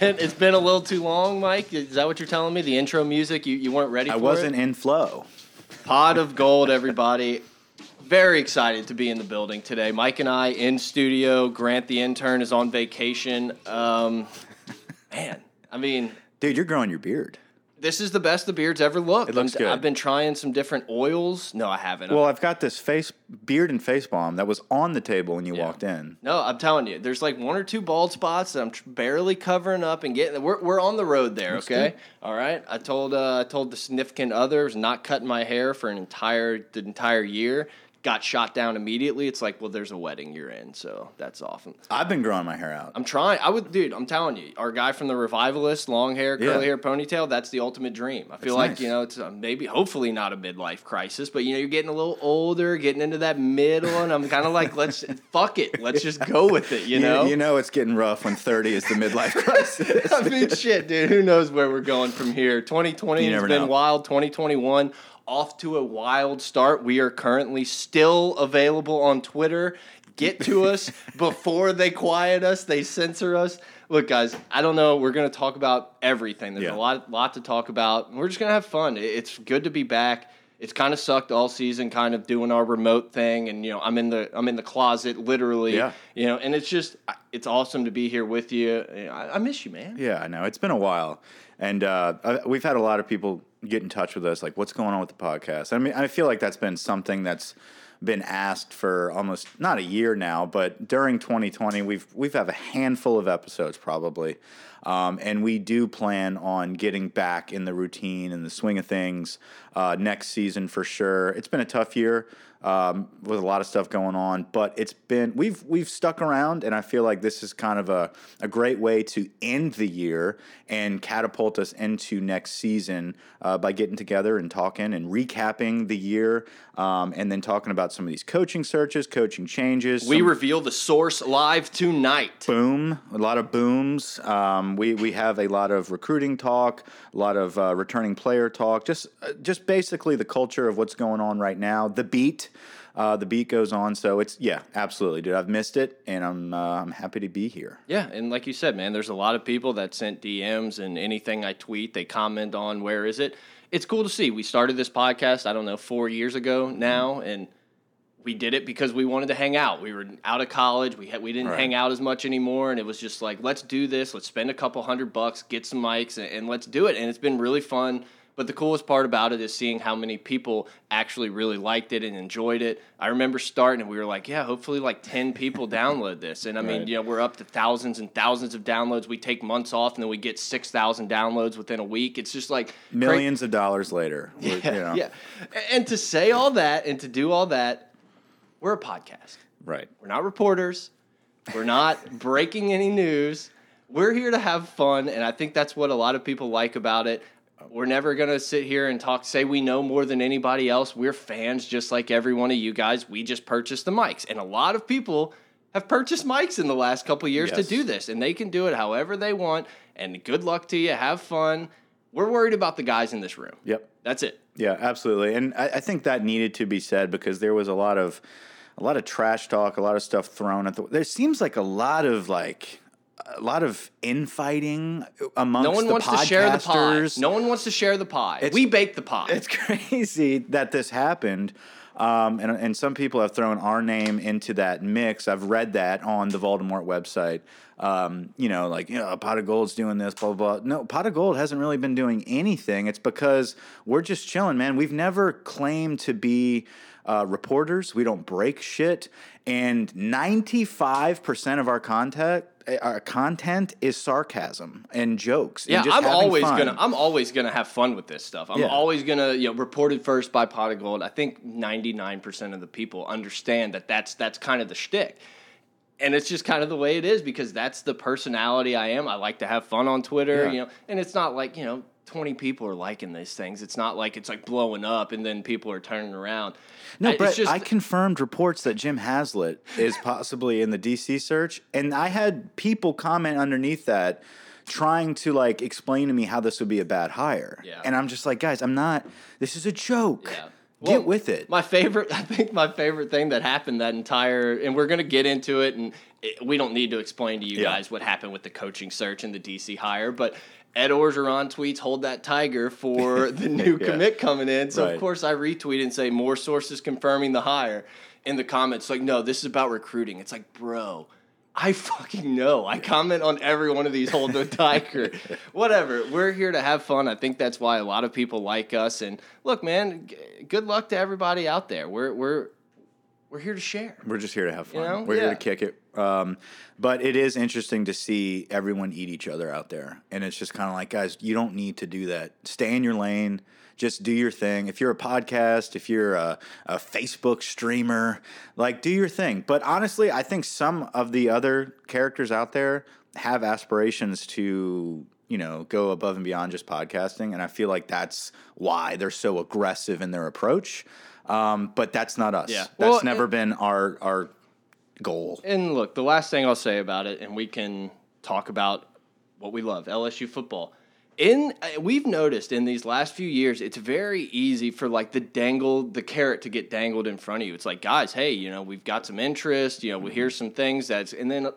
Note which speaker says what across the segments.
Speaker 1: it's been it's been a little too long, Mike. Is that what you're telling me? The intro music, you, you weren't ready
Speaker 2: I
Speaker 1: for
Speaker 2: wasn't
Speaker 1: it?
Speaker 2: in flow.
Speaker 1: Pot of Gold, everybody. Very excited to be in the building today. Mike and I in studio. Grant the intern is on vacation. Um, man, I mean,
Speaker 2: Dude, you're growing your beard.
Speaker 1: This is the best the beard's ever looked.
Speaker 2: It looks
Speaker 1: I'm-
Speaker 2: good.
Speaker 1: I've been trying some different oils. No, I haven't.
Speaker 2: Well, I've got this face beard and face balm that was on the table when you
Speaker 1: Yeah.
Speaker 2: walked in.
Speaker 1: No, I'm telling you, there's like one or two bald spots that I'm tr- barely covering up and getting. We're, we're on the road there, okay? All right. I told uh, I told the significant others not cutting my hair for an entire the entire year. Got shot down immediately. It's like, well, there's a wedding you're in, so that's awesome.
Speaker 2: I've been growing my hair out.
Speaker 1: I'm trying. I would, dude. I'm telling you, our guy from the Revivalist, long hair, curly
Speaker 2: Yeah.
Speaker 1: hair, ponytail. That's the ultimate dream. I feel
Speaker 2: That's
Speaker 1: like
Speaker 2: nice.
Speaker 1: you know, it's uh, maybe, hopefully, not a midlife crisis, but you know, you're getting a little older, getting into that middle, and I'm kind of like, let's fuck it, let's just go with it. You know,
Speaker 2: you know it's getting rough when 30 is the midlife crisis.
Speaker 1: I mean, shit, dude. Who knows where we're going from here? 2020 has been
Speaker 2: know.
Speaker 1: wild. 2021 off to a wild start. We are currently still available on Twitter. Get to us before they quiet us. They censor us. Look, guys. I don't know. We're gonna talk about everything. There's
Speaker 2: Yeah.
Speaker 1: a lot, lot to talk about. We're just gonna have fun. It's good to be back. It's kind of sucked all season, kind of doing our remote thing, and you know, I'm in the I'm in the closet, literally.
Speaker 2: Yeah.
Speaker 1: You know, and it's just it's awesome to be here with you. I, I miss you, man.
Speaker 2: Yeah, I know. It's been a while. And uh, we've had a lot of people get in touch with us, like, what's going on with the podcast? I mean, I feel like that's been something that's been asked for almost not a year now, but during 2020, we've we've have a handful of episodes probably, um, and we do plan on getting back in the routine and the swing of things uh, next season for sure. It's been a tough year um, with a lot of stuff going on, but it's been we've we've stuck around, and I feel like this is kind of a, a great way to end the year and catapult us into next season uh, by getting together and talking and recapping the year, um, and then talking about some of these coaching searches, coaching changes.
Speaker 1: We
Speaker 2: some-
Speaker 1: reveal the source live tonight.
Speaker 2: boom, a lot of booms. Um, we we have a lot of recruiting talk, a lot of uh, returning player talk. Just uh, just basically the culture of what's going on right now. The beat, uh, the beat goes on. So it's yeah, absolutely, dude. I've missed it, and I'm uh, I'm happy to be here.
Speaker 1: Yeah, and like you said, man, there's a lot of people that sent DMs and anything I tweet, they comment on where is it. It's cool to see. We started this podcast, I don't know, four years ago now, and we did it because we wanted to hang out. We were out of college. We had, we didn't
Speaker 2: Right.
Speaker 1: hang out as much anymore, and it was just like, let's do this. Let's spend a couple hundred bucks, get some mics, and, and let's do it. And it's been really fun. But the coolest part about it is seeing how many people actually really liked it and enjoyed it. I remember starting, and we were like, yeah, hopefully like ten people download this. And I mean,
Speaker 2: Right.
Speaker 1: you know, we're up to thousands and thousands of downloads. We take months off, and then we get six thousand downloads within a week. It's just like cra-
Speaker 2: Millions of dollars later.
Speaker 1: yeah,
Speaker 2: you know.
Speaker 1: yeah. And to say all that and to do all that, we're a podcast.
Speaker 2: Right.
Speaker 1: We're not reporters. We're not breaking any news. We're here to have fun, and I think that's what a lot of people like about it. We're never gonna sit here and talk, say we know more than anybody else. We're fans just like every one of you guys. We just purchased the mics, and a lot of people have purchased mics in the last couple of years to do this, and they can do it however they want. And good luck to you. Have fun. We're worried about the guys in this room.
Speaker 2: Yep.
Speaker 1: That's it.
Speaker 2: Yeah, absolutely, and I, I think that needed to be said because there was a lot of, a lot of trash talk, a lot of stuff thrown at the. There seems like a lot of like, a lot of infighting amongst
Speaker 1: No one
Speaker 2: the
Speaker 1: wants to share the pie.
Speaker 2: podcasters.
Speaker 1: No one wants to share the pie.
Speaker 2: It's-
Speaker 1: we bake the pie.
Speaker 2: It's crazy that this happened. Um, and, and some people have thrown our name into that mix. I've read that on the Voldemort website. Um, you know, like, you know, Pot of Gold's doing this, blah, blah, blah. No, Pot of Gold hasn't really been doing anything. It's because we're just chilling, man. We've never claimed to be uh, reporters. We don't break shit. And 95% of our content, our content is sarcasm and jokes. and
Speaker 1: yeah,
Speaker 2: just
Speaker 1: I'm always
Speaker 2: fun.
Speaker 1: gonna I'm always gonna have fun with this stuff. I'm
Speaker 2: Yeah.
Speaker 1: always gonna you know reported first by Pot of Gold. I think 99 percent of the people understand that that's that's kind of the shtick. And it's just kind of the way it is because that's the personality I am. I like to have fun on Twitter,
Speaker 2: Yeah.
Speaker 1: you know, and it's not like, you know, 20 people are liking these things. It's not like it's like blowing up and then people are turning around.
Speaker 2: No, but
Speaker 1: just-
Speaker 2: I confirmed reports that Jim Haslett is possibly in the DC search, and I had people comment underneath that trying to like explain to me how this would be a bad hire.
Speaker 1: Yeah.
Speaker 2: And I'm just like, guys, I'm not. This is a joke.
Speaker 1: Yeah.
Speaker 2: Get with it.
Speaker 1: My favorite, I think my favorite thing that happened that entire, and we're going to get into it, and it, we don't need to explain to you
Speaker 2: Yeah.
Speaker 1: guys what happened with the coaching search and the DC hire, but Ed Orgeron tweets, hold that tiger for the new
Speaker 2: Yeah.
Speaker 1: commit coming in. So,
Speaker 2: Right.
Speaker 1: of course, I retweet and say, more sources confirming the hire. In the comments, like, no, this is about recruiting. It's like, bro, I fucking know. I comment on every one of these hold the tiger. Whatever. We're here to have fun. I think that's why a lot of people like us. And look, man, g- good luck to everybody out there. We're we're we're here to share.
Speaker 2: We're just here to have fun.
Speaker 1: know?
Speaker 2: We're here to kick it. Um, but it is interesting to see everyone eat each other out there. And it's just kind of like, guys, you don't need to do that. Stay in your lane. Just do your thing. If you're a podcast, if you're a, a Facebook streamer, like do your thing. But honestly, I think some of the other characters out there have aspirations to you know go above and beyond just podcasting and i feel like that's why they're so aggressive in their approach um, but that's not us
Speaker 1: Yeah.
Speaker 2: that's
Speaker 1: Well,
Speaker 2: never
Speaker 1: and-
Speaker 2: been our our goal.
Speaker 1: And look, the last thing I'll say about it, and we can talk about what we love, LSU football. In uh, we've noticed in these last few years, it's very easy for like the dangle, the carrot to get dangled in front of you. It's like, guys, hey, you know, we've got some interest. You know, we hear some things that's, and then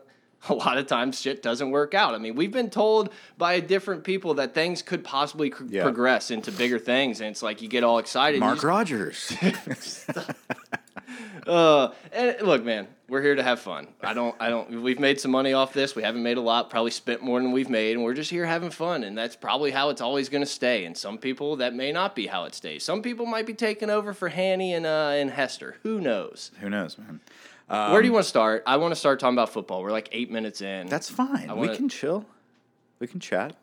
Speaker 1: a lot of times shit doesn't work out. I mean, we've been told by different people that things could possibly
Speaker 2: Yeah.
Speaker 1: progress into bigger things, and it's like you get all excited.
Speaker 2: Mark
Speaker 1: just-
Speaker 2: Rogers.
Speaker 1: Uh, and look, man, we're here to have fun. I don't, I don't. We've made some money off this. We haven't made a lot. Probably spent more than we've made, and we're just here having fun. And that's probably how it's always going to stay. And some people that may not be how it stays. Some people might be taking over for Hanny and uh, and Hester. Who knows?
Speaker 2: Who knows, man?
Speaker 1: Where do you want to start? I want to start talking about football. We're like eight minutes in.
Speaker 2: That's fine. we
Speaker 1: wanna-
Speaker 2: can chill. We can chat.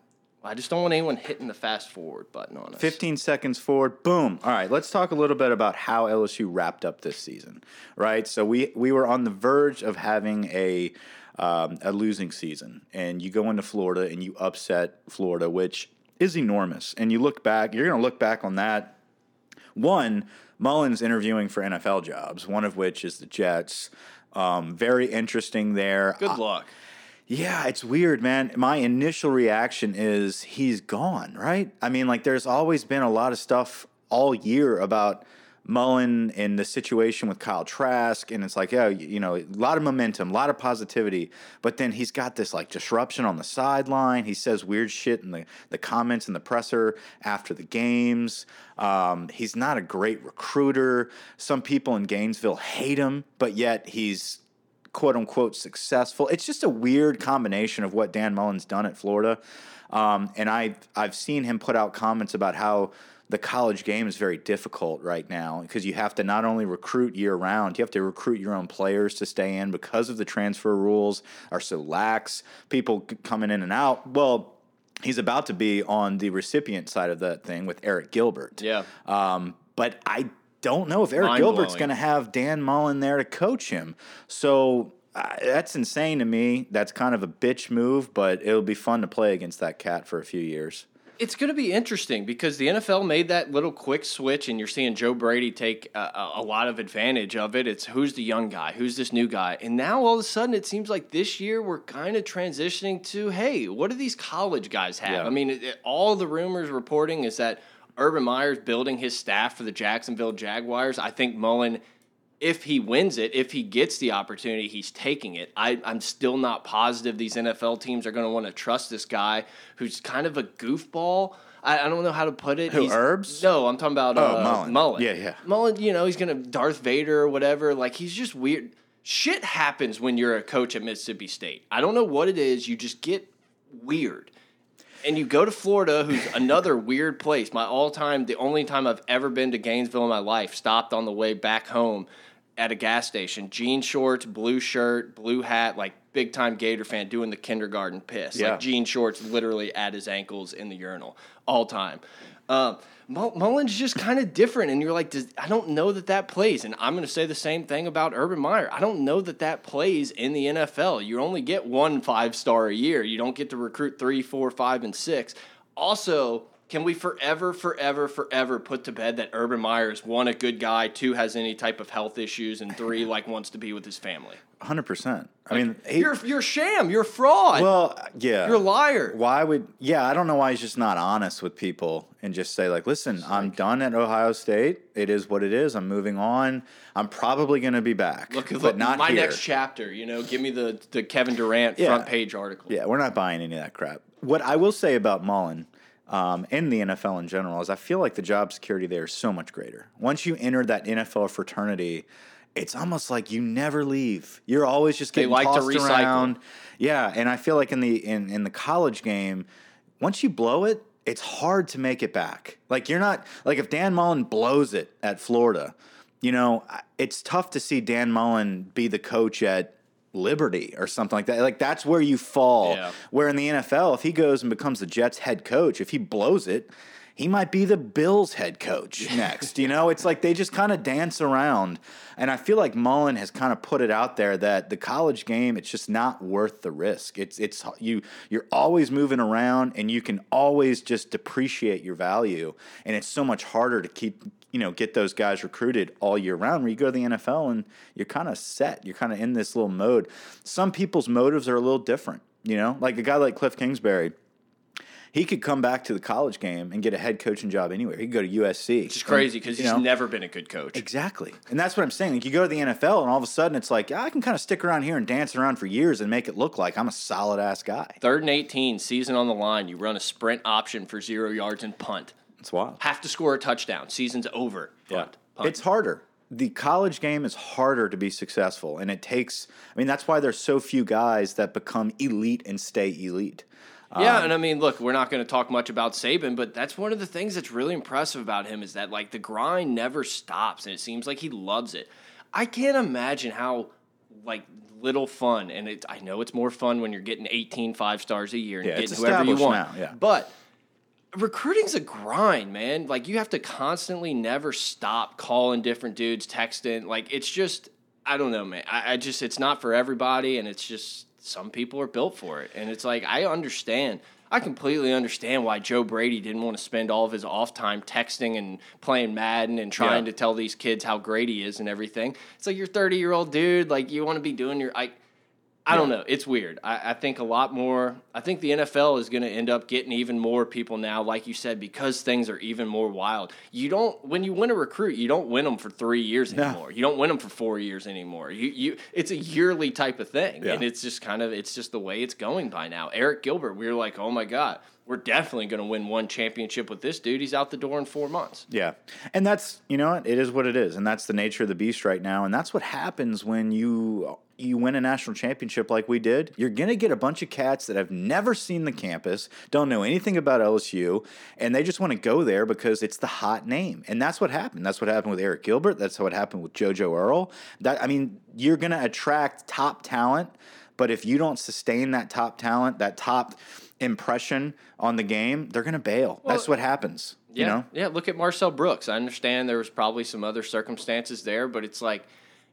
Speaker 1: I just don't want anyone hitting the fast forward button on us.
Speaker 2: 15 seconds forward, boom. All right, let's talk a little bit about how LSU wrapped up this season, right? So we we were on the verge of having a um, a losing season, and you go into Florida and you upset Florida, which is enormous. And you look back, you're going to look back on that. One, Mullen's interviewing for NFL jobs, one of which is the Jets. Um, very interesting there.
Speaker 1: Good luck.
Speaker 2: Yeah, it's weird, man. My initial reaction is he's gone, right? I mean, like, there's always been a lot of stuff all year about Mullen and the situation with Kyle Trask, and it's like, yeah, you know, a lot of momentum, a lot of positivity, but then he's got this like disruption on the sideline. He says weird shit in the, the comments in the presser after the games. Um, he's not a great recruiter. Some people in Gainesville hate him, but yet he's quote unquote successful. It's just a weird combination of what Dan Mullen's done at Florida. Um, and I I've seen him put out comments about how the college game is very difficult right now because you have to not only recruit year round, you have to recruit your own players to stay in because of the transfer rules are so lax. People coming in and out. Well, he's about to be on the recipient side of that thing with Arik Gilbert.
Speaker 1: Yeah.
Speaker 2: Um, but I don't know if Arik Gilbert's going to have Dan Mullen there to coach him. So uh, that's insane to me. That's kind of a bitch move, but it'll be fun to play against that cat for a few years.
Speaker 1: It's going to be interesting because the NFL made that little quick switch, and you're seeing Joe Brady take a, a, lot of advantage of it. It's who's the young guy, who's this new guy, and now all of a sudden it seems like this year we're kind of transitioning to, hey, what do these college guys have?
Speaker 2: Yeah.
Speaker 1: I mean, it, it- all the rumors reporting is that Urban Meyer's building his staff for the Jacksonville Jaguars. I think Mullen if he wins it, if he gets the opportunity, he's taking it. I, I'm still not positive these NFL teams are going to want to trust this guy who's kind of a goofball. I, I don't know how to put it.
Speaker 2: Who,
Speaker 1: He's-
Speaker 2: Herbs?
Speaker 1: No, I'm talking about
Speaker 2: Oh,
Speaker 1: uh,
Speaker 2: Mullen.
Speaker 1: Mullen.
Speaker 2: Yeah, yeah.
Speaker 1: Mullen, you know, he's going to Darth Vader or whatever. Like, he's just weird. Shit happens when you're a coach at Mississippi State. I don't know what it is. You just get weird and you go to Florida, who's another weird place. My all time, the only time I've ever been to Gainesville in my life, stopped on the way back home at a gas station. Jean shorts, blue shirt, blue hat, like big time Gator fan doing the kindergarten piss.
Speaker 2: Yeah.
Speaker 1: Like jean shorts literally at his ankles in the urinal all time. Uh, Mull- Mullen's just kind of different, and you're like, I don't know that that plays. And I'm going to say the same thing about Urban Meyer. I don't know that that plays in the NFL. You only get one five star a year. You don't get to recruit three, four, five, and six. Also, can we forever, forever, forever put to bed that Urban Meyer is one a good guy, two has any type of health issues, and three like wants to be with his family?
Speaker 2: Hundred percent. I mean, he,
Speaker 1: You're you're a sham. You're a fraud.
Speaker 2: well, yeah,
Speaker 1: you're a liar.
Speaker 2: Why would? Yeah, I don't know why he's just not honest with people and just say like, "Listen, I'm done at Ohio State. It is what it is. I'm moving on. I'm probably going to be back,
Speaker 1: Look,
Speaker 2: but
Speaker 1: look,
Speaker 2: not
Speaker 1: my
Speaker 2: here."
Speaker 1: next chapter. You know, give me the the Kevin Durant
Speaker 2: Yeah.
Speaker 1: front page article.
Speaker 2: Yeah, we're not buying any of that crap. What I will say about Mullen um, and the NFL in general is I feel like the job security there is so much greater. Once you enter that NFL fraternity, it's almost like you never leave. You're always just
Speaker 1: They
Speaker 2: getting
Speaker 1: like to
Speaker 2: tossed
Speaker 1: recycle.
Speaker 2: around. Yeah, and I feel like in the in, in the college game, once you blow it, it's hard to make it back. Like you're not like if Dan Mullen blows it at Florida, you know, it's tough to see Dan Mullen be the coach at Liberty or something like that. Like that's where you fall.
Speaker 1: Yeah.
Speaker 2: Where in the NFL, if he goes and becomes the Jets head coach, if he blows it, he might be the Bills head coach next. You know, it's like they just kind of dance around. And I feel like Mullen has kind of put it out there that the college game, it's just not worth the risk. It's it's you you're always moving around and you can always just depreciate your value. And it's so much harder to keep you know, get those guys recruited all year round. Where you go to the NFL and you're kind of set. You're kind of in this little mode. Some people's motives are a little different. You know, like a guy like Cliff Kingsbury, he could come back to the college game and get a head coaching job anywhere. He could go to USC.
Speaker 1: Which is crazy because he's
Speaker 2: know?
Speaker 1: never been a good coach.
Speaker 2: Exactly. And that's what I'm saying. Like you go to the NFL and all of a sudden it's like, I can kind of stick around here and dance around for years and make it look like I'm a solid ass guy.
Speaker 1: Third and 18, season on the line. You run a sprint option for zero yards and punt.
Speaker 2: It's wild.
Speaker 1: Have to score a touchdown. Season's over. Punt. Punt.
Speaker 2: It's harder. The college game is harder to be successful, and it takes. I mean, that's why there's so few guys that become elite and stay elite.
Speaker 1: Yeah, um, and I mean, look, we're not going to talk much about Saban, but that's one of the things that's really impressive about him is that like the grind never stops, and it seems like he loves it. I can't imagine how like little fun, and it, I know it's more fun when you're getting 18 five stars a year and
Speaker 2: Yeah,
Speaker 1: getting whoever you want.
Speaker 2: now, yeah.
Speaker 1: But recruiting's a grind, man. Like you have to constantly never stop calling different dudes, texting. Like it's just I don't know, man. I, I just it's not for everybody, and it's just some people are built for it. And it's like I understand. I completely understand why Joe Brady didn't want to spend all of his off time texting and playing Madden and trying
Speaker 2: Yeah.
Speaker 1: to tell these kids how great he is and everything. It's like you're 30 year old dude. Like you want to be doing your I. I don't know. It's weird. I, I think a lot more. I think the NFL is going to end up getting even more people now, like you said, because things are even more wild. You don't when you win a recruit, you don't win them for three years
Speaker 2: No.
Speaker 1: anymore. You don't win them for four years anymore. You you it's a yearly type of thing,
Speaker 2: Yeah.
Speaker 1: and it's just kind of it's just the way it's going by now. Arik Gilbert, we were like, oh my god, we're definitely going to win one championship with this dude. He's out the door in four months.
Speaker 2: Yeah. And that's, you know, what? it is what it is. And that's the nature of the beast right now. And that's what happens when you you win a national championship like we did. You're going to get a bunch of cats that have never seen the campus, don't know anything about LSU, and they just want to go there because it's the hot name. And that's what happened. That's what happened with Arik Gilbert. That's what happened with JoJo Earl. That I mean, you're going to attract top talent, but if you don't sustain that top talent, that top impression on the game, they're going to bail. that's what happens.
Speaker 1: Yeah,
Speaker 2: You know?
Speaker 1: yeah. Look at Marcel Brooks. I understand there was probably some other circumstances there, but it's like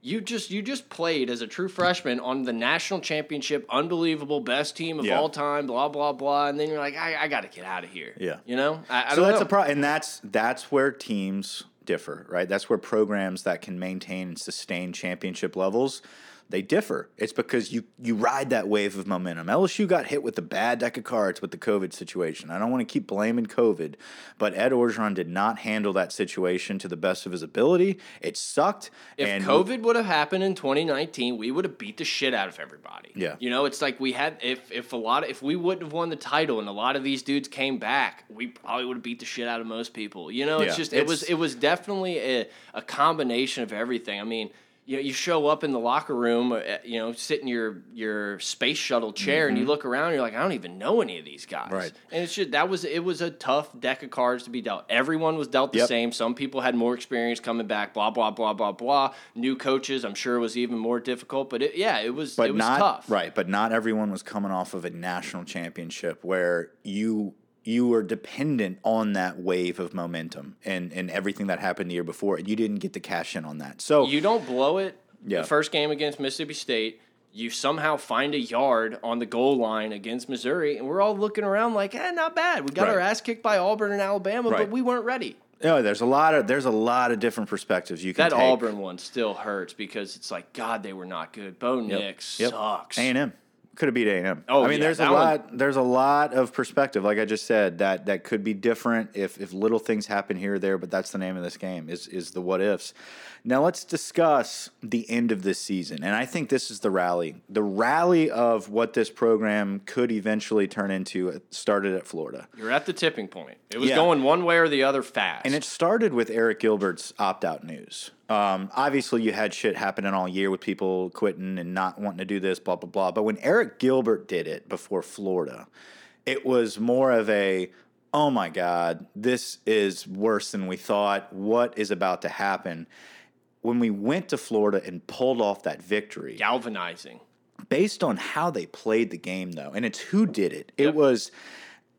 Speaker 1: you just you just played as a true freshman on the national championship, unbelievable, best team of
Speaker 2: Yeah.
Speaker 1: all time, blah blah blah, and then you're like, I, I got to get out of here.
Speaker 2: Yeah.
Speaker 1: you know, I, I
Speaker 2: so that's
Speaker 1: know.
Speaker 2: a problem, and that's that's where teams differ, right? That's where programs that can maintain and sustain championship levels they differ. It's because you you ride that wave of momentum. LSU got hit with a bad deck of cards with the COVID situation. I don't want to keep blaming COVID, but Ed Orgeron did not handle that situation to the best of his ability. It sucked.
Speaker 1: If
Speaker 2: and
Speaker 1: COVID would have happened in 2019, we would have beat the shit out of everybody.
Speaker 2: Yeah.
Speaker 1: You know, it's like we had if if a lot of if we wouldn't have won the title and a lot of these dudes came back, we probably would have beat the shit out of most people. You know, it's
Speaker 2: Yeah,
Speaker 1: just it was it was definitely a, a combination of everything. I mean, you know, you show up in the locker room, uh, you know, sit in your your space shuttle chair, and you look around, and you're like, I don't even know any of these guys.
Speaker 2: Mm-hmm. Right.
Speaker 1: And it's just that was it was a tough deck of cards to be dealt. Everyone was dealt the
Speaker 2: Yep.
Speaker 1: same. Some people had more experience coming back. Blah blah blah blah blah. New coaches, I'm sure, it was even more difficult. But it, yeah, it was
Speaker 2: but
Speaker 1: it was
Speaker 2: not
Speaker 1: tough.
Speaker 2: right. But not everyone was coming off of a national championship where you you were dependent on that wave of momentum and and everything that happened the year before. And you didn't get to cash in on that. So
Speaker 1: You don't blow it.
Speaker 2: Yeah.
Speaker 1: The first game against Mississippi State. You somehow find a yard on the goal line against Missouri, and we're all looking around like, eh, not bad. We got
Speaker 2: Right.
Speaker 1: our ass kicked by Auburn and Alabama,
Speaker 2: Right.
Speaker 1: but we weren't ready.
Speaker 2: No, there's a lot of there's a lot of different perspectives you can
Speaker 1: That
Speaker 2: take.
Speaker 1: Auburn one still hurts because it's like, God, they were not good. Bo Nix sucks.
Speaker 2: A and M could have beat A and M.
Speaker 1: Oh,
Speaker 2: I mean,
Speaker 1: yeah,
Speaker 2: there's a
Speaker 1: that one-
Speaker 2: lot. There's a lot of perspective. Like I just said, that that could be different if if little things happen here or there. But that's the name of this game is is the what ifs. Now let's discuss the end of this season, and I think this is the rally. The rally of what this program could eventually turn into it started at Florida.
Speaker 1: You're at the tipping point. It was
Speaker 2: Yeah.
Speaker 1: going one way or the other fast.
Speaker 2: And it started with Arik Gilbert's opt out news. Um, obviously, you had shit happening all year with people quitting and not wanting to do this, blah, blah, blah. But when Arik Gilbert did it before Florida, it was more of a, oh my God, this is worse than we thought. What is about to happen? When we went to Florida and pulled off that victory,
Speaker 1: galvanizing.
Speaker 2: based on how they played the game, though, and it's who did it. It
Speaker 1: Yep.
Speaker 2: was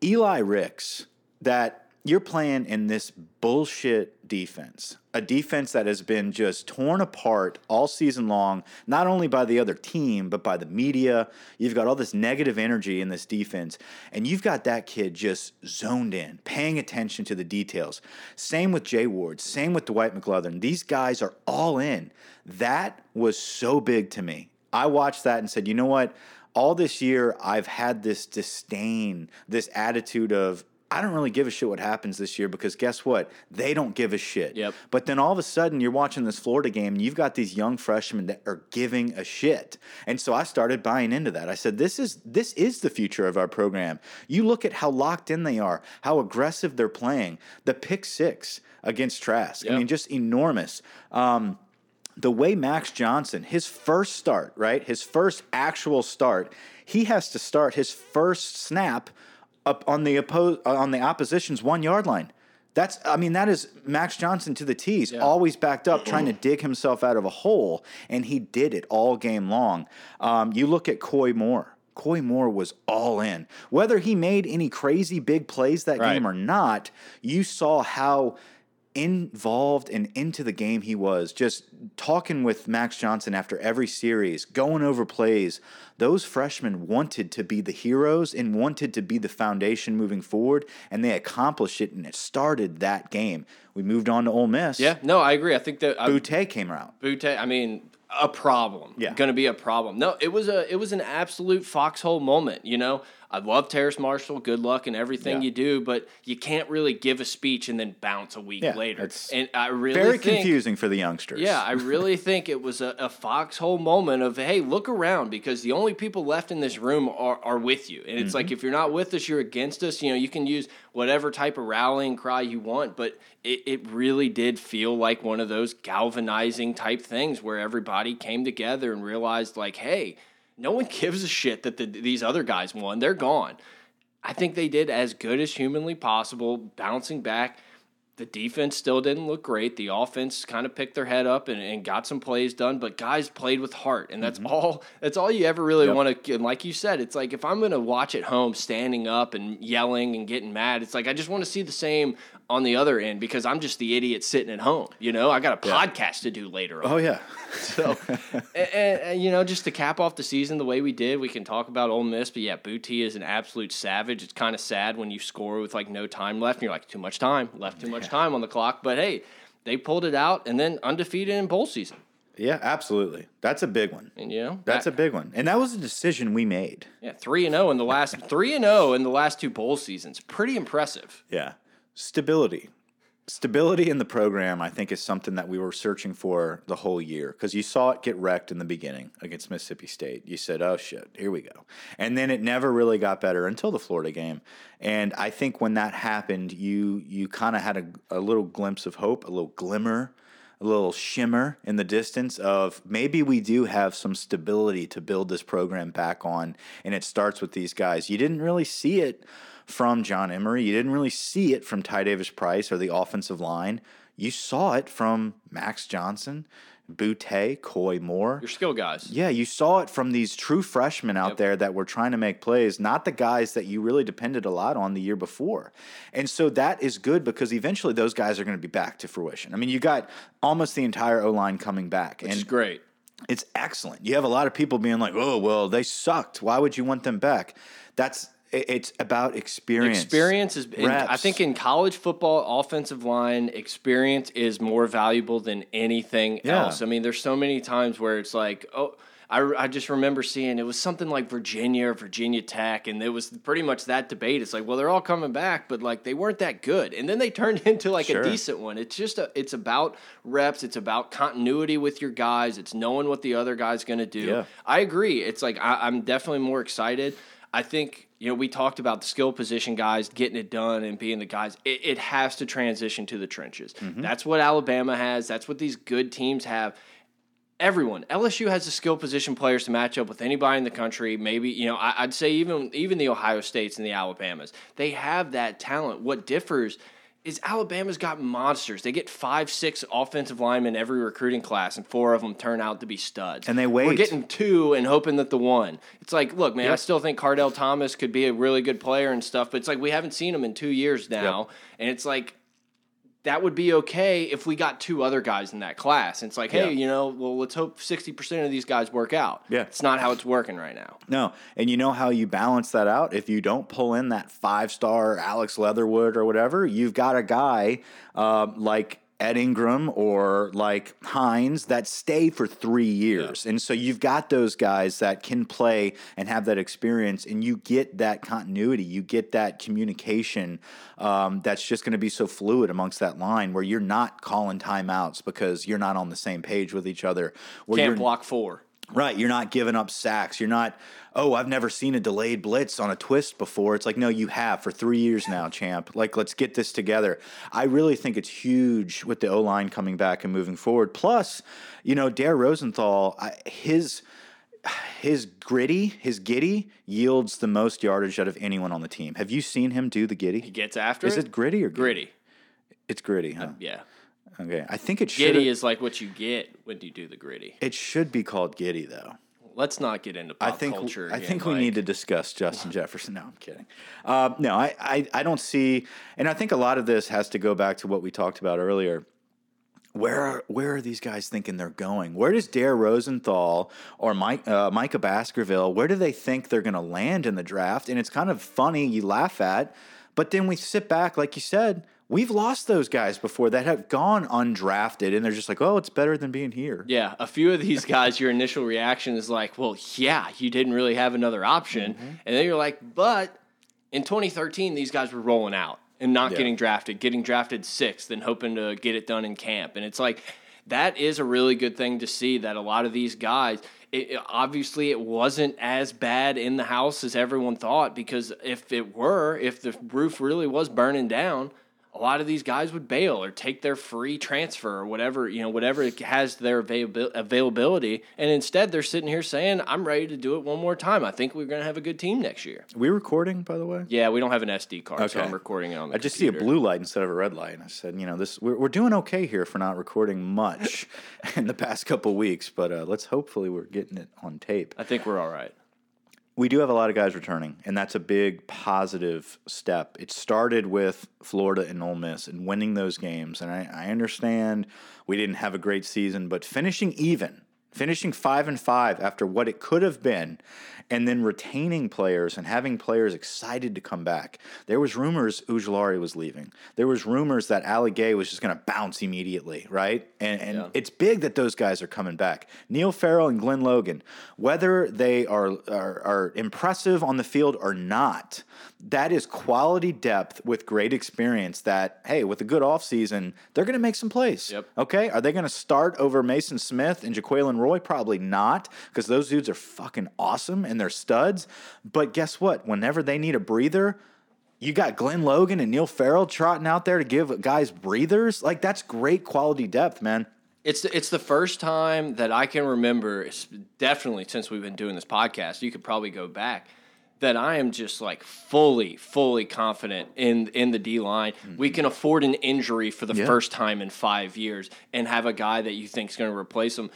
Speaker 2: Eli Ricks that you're playing in this bullshit defense, a defense that has been just torn apart all season long, not only by the other team, but by the media. You've got all this negative energy in this defense, and you've got that kid just zoned in, paying attention to the details. Same with Jay Ward, same with Dwight McGlothern. These guys are all in. That was so big to me. I watched that and said, you know what? All this year, I've had this disdain, this attitude of, I don't really give a shit what happens this year because guess what? They don't give a shit.
Speaker 1: Yep.
Speaker 2: But then all of a sudden, you're watching this Florida game and you've got these young freshmen that are giving a shit. And so I started buying into that. I said, this is this is the future of our program. You look at how locked in they are, how aggressive they're playing. The pick six against Trask. I mean, just enormous. Um, the way Max Johnson, his first start, right? His first actual start, he has to start his first snap up on the oppo- uh, on the opposition's one yard line. That's I mean that is Max Johnson to the T's, always backed up, trying to dig himself out of a hole, and he did it all game long. Um, you look at Koy Moore. Koy Moore was all in. Whether he made any crazy big plays that
Speaker 1: Right.
Speaker 2: game or not, you saw how involved and into the game he was. Just talking with Max Johnson after every series, going over plays. Those freshmen wanted to be the heroes and wanted to be the foundation moving forward, and they accomplished it, and it started that game. We moved on to Ole Miss.
Speaker 1: Yeah, no, I agree. I think that I,
Speaker 2: Boutte came out.
Speaker 1: Boutte, I mean, a problem.
Speaker 2: Yeah.
Speaker 1: going to be a problem. No, it was a it was an absolute foxhole moment. You know, I love Terrace Marshall. Good luck in everything
Speaker 2: Yeah.
Speaker 1: you do, but you can't really give a speech and then bounce a week
Speaker 2: Yeah,
Speaker 1: later.
Speaker 2: it's
Speaker 1: And I really
Speaker 2: Very
Speaker 1: think,
Speaker 2: confusing for the youngsters.
Speaker 1: Yeah, I really think it was a, a foxhole moment of hey, look around because the only people left in this room are, are with you, and it's
Speaker 2: Mm-hmm.
Speaker 1: like if you're not with us, you're against us. You know, you can use whatever type of rallying cry you want, but it, it really did feel like one of those galvanizing type things where everybody came together and realized like, hey, no one gives a shit that the, these other guys won. They're gone. I think they did as good as humanly possible, bouncing back. The defense still didn't look great. The offense kind of picked their head up and, and got some plays done, but guys played with heart, and that's mm-hmm. all. That's all you ever really want to. And like you said, it's like if I'm going to watch at home, standing up and yelling and getting mad, it's like I just want to see the same on the other end because I'm just the idiot sitting at home. You know, I got a podcast to do later. on.
Speaker 2: Oh yeah.
Speaker 1: So, and, and, you know, just to cap off the season the way we did, we can talk about Ole Miss. But yeah, Boutte is an absolute savage. It's kind of sad when you score with like no time left, and you're like, too much time, left too much time on the clock. But hey, they pulled it out, and then undefeated in bowl season.
Speaker 2: Yeah, absolutely. That's a big one.
Speaker 1: And you know,
Speaker 2: That's a big one. And that was a decision we made.
Speaker 1: yeah three and zero in the last three and zero in the last two bowl seasons. Pretty impressive.
Speaker 2: Yeah. Stability. Stability in the program, I think, is something that we were searching for the whole year because you saw it get wrecked in the beginning against Mississippi State. You said, oh shit, here we go. And then it never really got better until the Florida game. And I think when that happened, you you kind of had a, a little glimpse of hope, a little glimmer, a little shimmer in the distance of maybe we do have some stability to build this program back on. And it starts with these guys. You didn't really see it from John Emery. You didn't really see it from Ty Davis Price or the offensive line. You saw it from Max Johnson, Boutte, Koy Moore.
Speaker 1: Your skill guys.
Speaker 2: Yeah, you saw it from these true freshmen out
Speaker 1: Yep.
Speaker 2: there that were trying to make plays, not the guys that you really depended a lot on the year before. And so that is good because eventually those guys are going to be back to fruition. I mean, you got almost the entire O line coming back.
Speaker 1: Which
Speaker 2: and
Speaker 1: is great.
Speaker 2: it's excellent. You have a lot of people being like, "Oh, well, they sucked. Why would you want them back?" That's it's about experience.
Speaker 1: Experience is, I think, in college football, offensive line experience is more valuable than anything
Speaker 2: Yeah.
Speaker 1: else. I mean, there's so many times where it's like, oh, I, I just remember seeing it was something like Virginia or Virginia Tech, and it was pretty much that debate. It's like, well, they're all coming back, but like they weren't that good, and then they turned into like
Speaker 2: Sure.
Speaker 1: a decent one. It's just a, it's about reps, it's about continuity with your guys, it's knowing what the other guy's going to do.
Speaker 2: Yeah.
Speaker 1: I agree. It's like I, I'm definitely more excited. I think you know we talked about the skill position guys getting it done and being the guys. It, it has to transition to the trenches.
Speaker 2: Mm-hmm.
Speaker 1: That's what Alabama has. That's what these good teams have. Everyone, LSU has the skill position players to match up with anybody in the country. Maybe you know I, I'd say even even the Ohio States and the Alabamas. They have that talent. What differs is Alabama's got monsters. They get five, six offensive linemen every recruiting class, and four of them turn out to be studs.
Speaker 2: And they wait.
Speaker 1: We're getting two and hoping that the one. It's like, look, man, I still think Kardell Thomas could be a really good player and stuff, but it's like we haven't seen him in two years now, and it's like that would be okay if we got two other guys in that class. And it's like, hey,
Speaker 2: Yeah.
Speaker 1: you know, well, let's hope sixty percent of these guys work out.
Speaker 2: Yeah.
Speaker 1: it's not how it's working right now.
Speaker 2: No, and you know how you balance that out? If you don't pull in that five star Alex Leatherwood or whatever, you've got a guy uh, like Ed Ingram or like Hines that stay for three years. And so you've got those guys that can play and have that experience, and you get that continuity. You get that communication um, that's just going to be so fluid amongst that line where you're not calling timeouts because you're not on the same page with each other. Where
Speaker 1: Can't block four.
Speaker 2: Right, you're not giving up sacks. You're not, oh, I've never seen a delayed blitz on a twist before. It's like, no, you have for three years now, champ. Like, let's get this together. I really think it's huge with the O line coming back and moving forward. Plus, you know, Dare Rosenthal, his his gritty, his giddy yields the most yardage out of anyone on the team. Have you seen him do the giddy?
Speaker 1: He gets after
Speaker 2: Is it gritty or
Speaker 1: gritty?
Speaker 2: It's gritty, huh?
Speaker 1: Uh, yeah,
Speaker 2: Okay, I think it should.
Speaker 1: giddy is like what you get when you do the gritty.
Speaker 2: It should be called giddy though.
Speaker 1: Let's not get into pop
Speaker 2: I think
Speaker 1: culture.
Speaker 2: I think we
Speaker 1: Mike.
Speaker 2: need to discuss Justin Jefferson. No, I'm kidding. Uh, no, I, I I don't see, and I think a lot of this has to go back to what we talked about earlier. Where are, where are these guys thinking they're going? Where does Dare Rosenthal or Mike uh, Micah Baskerville? Where do they think they're going to land in the draft? And it's kind of funny you laugh at, but then we sit back, like you said, we've lost those guys before that have gone undrafted, and they're just like, oh, it's better than being here.
Speaker 1: Yeah, a few of these guys, your initial reaction is like, well, yeah, you didn't really have another option.
Speaker 2: Mm-hmm.
Speaker 1: And then you're like, but in 2013, these guys were rolling out and not
Speaker 2: Yeah.
Speaker 1: getting drafted, getting drafted sixth and hoping to get it done in camp. And it's like, that is a really good thing to see that a lot of these guys, it, it- obviously, it wasn't as bad in the house as everyone thought because if it were, if the roof really was burning down, a lot of these guys would bail or take their free transfer or whatever, you know, whatever it has their availability. And instead, they're sitting here saying, I'm ready to do it one more time. I think we're going to have a good team next year.
Speaker 2: we recording, by the way?
Speaker 1: Yeah, we don't have an SD card, so I'm recording it on the
Speaker 2: I just see a blue light instead of a red light. And I said, you know, this we're, we're doing okay here for not recording much in the past couple weeks, but uh, let's hopefully we're getting it on tape.
Speaker 1: I think we're all right.
Speaker 2: We do have a lot of guys returning, and that's a big positive step. It started with Florida and Ole Miss and winning those games, and I, I understand we didn't have a great season, but finishing even, finishing five and five after what it could have been, and then retaining players and having players excited to come back. There was rumors Ojulari was leaving. There was rumors that Ali Gaye was just going to bounce immediately, right? And, and
Speaker 1: Yeah.
Speaker 2: it's big that those guys are coming back. Neil Farrell and Glenn Logan, whether they are, are are impressive on the field or not, that is quality depth with great experience. That hey, with a good offseason, they're going to make some plays.
Speaker 1: Yep.
Speaker 2: Okay, are they going to start over Maason Smith and Jacquelin Roy? Probably not, because those dudes are fucking awesome and they're studs. But guess what? Whenever they need a breather. You got Glenn Logan and Neil Farrell trotting out there to give guys breathers. Like that's great quality depth, man.
Speaker 1: It's the, it's the first time that I can remember, definitely since we've been doing this podcast. You could probably go back that I am just like fully, fully confident in in the D line. Mm-hmm. We can afford an injury for the
Speaker 2: Yeah.
Speaker 1: first time in five years and have a guy that you think is going to replace him.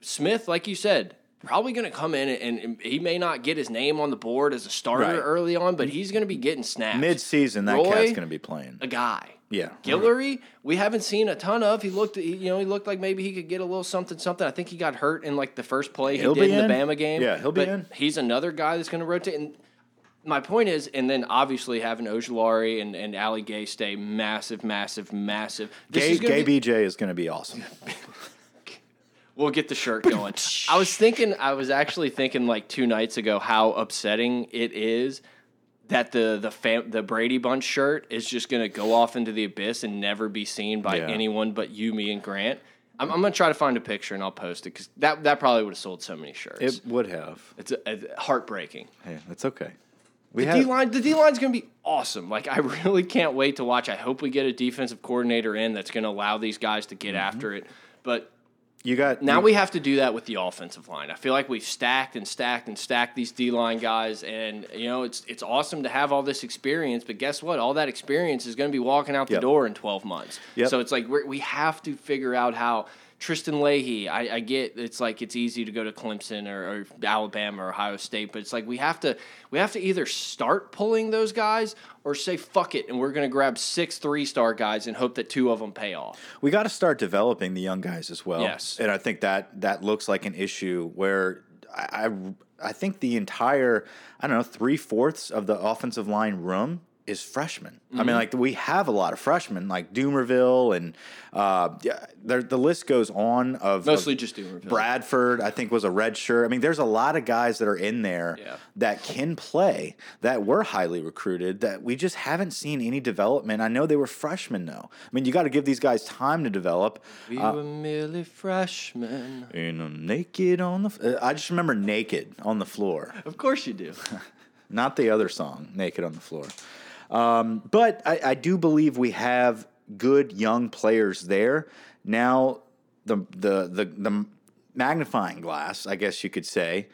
Speaker 1: Smith, like you said, probably going to come in and, and he may not get his name on the board as a starter
Speaker 2: Right.
Speaker 1: early on, but he's going to be getting snaps.
Speaker 2: Mid season, that
Speaker 1: Roy-
Speaker 2: cat's going to be playing.
Speaker 1: a guy.
Speaker 2: Yeah.
Speaker 1: Guillory, we haven't seen a ton of. He looked, he- you know, he looked like maybe he could get a little something, something. I think he got hurt in like the first play he
Speaker 2: He'll
Speaker 1: did
Speaker 2: be
Speaker 1: in the. Bama game.
Speaker 2: Yeah, he'll be in.
Speaker 1: He's another guy that's going to rotate. And my point is, and then obviously having Ojulari and and Ali Gaye stay massive, massive, massive. This
Speaker 2: Gay,
Speaker 1: is
Speaker 2: Gay
Speaker 1: be-
Speaker 2: BJ is going to be awesome.
Speaker 1: We'll get the shirt going. I was thinking, I was actually thinking like two nights ago how upsetting it is that the the fam- the Brady Bunch shirt is just going to go off into the abyss and never be seen by
Speaker 2: Yeah.
Speaker 1: anyone but you, me, and Grant. I'm, I'm gonna try to find a picture and I'll post it because that that probably would have sold so many shirts.
Speaker 2: It would have.
Speaker 1: it's a, heartbreaking.
Speaker 2: Hey, that's okay. We
Speaker 1: The
Speaker 2: have,
Speaker 1: D line, the D line's gonna be awesome. Like I really can't wait to watch. I hope we get a defensive coordinator in that's gonna allow these guys to get mm-hmm. after it. But
Speaker 2: you got
Speaker 1: now
Speaker 2: you-
Speaker 1: we have to do that with the offensive line. I feel like we've stacked and stacked and stacked these D line guys, and you know it's it's awesome to have all this experience. But guess what? All that experience is going to be walking out the
Speaker 2: Yep.
Speaker 1: door in twelve months.
Speaker 2: Yep.
Speaker 1: So it's like we're, we have to figure out how. Tristan Leigh, I, I get it's like it's easy to go to Clemson or, or Alabama or Ohio State, but it's like we have to we have to either start pulling those guys or say fuck it and we're going to grab six three star guys and hope that two of them pay off.
Speaker 2: we got to start developing the young guys as well.
Speaker 1: Yes.
Speaker 2: and I think that that looks like an issue where I I, I think the entire I don't know three fourths of the offensive line room is freshmen. I
Speaker 1: Mm-hmm.
Speaker 2: mean, like we have a lot of freshmen, like Dumervil, and uh, yeah, the list goes on of
Speaker 1: Mostly
Speaker 2: of
Speaker 1: just Dumervil.
Speaker 2: Bradford, I think, was a red shirt. I mean, there's a lot of guys that are in there
Speaker 1: Yeah.
Speaker 2: that can play that were highly recruited that we just haven't seen any development. I know they were freshmen though. I mean, you got to give these guys time to develop.
Speaker 1: We were merely freshmen.
Speaker 2: And I'm naked on the. F- uh, I just remember naked on the floor,
Speaker 1: Of course you do.
Speaker 2: not the other song, naked on the floor. Um, but I, I do believe we have good young players there. Now, the the the the magnifying glass, I guess you could say,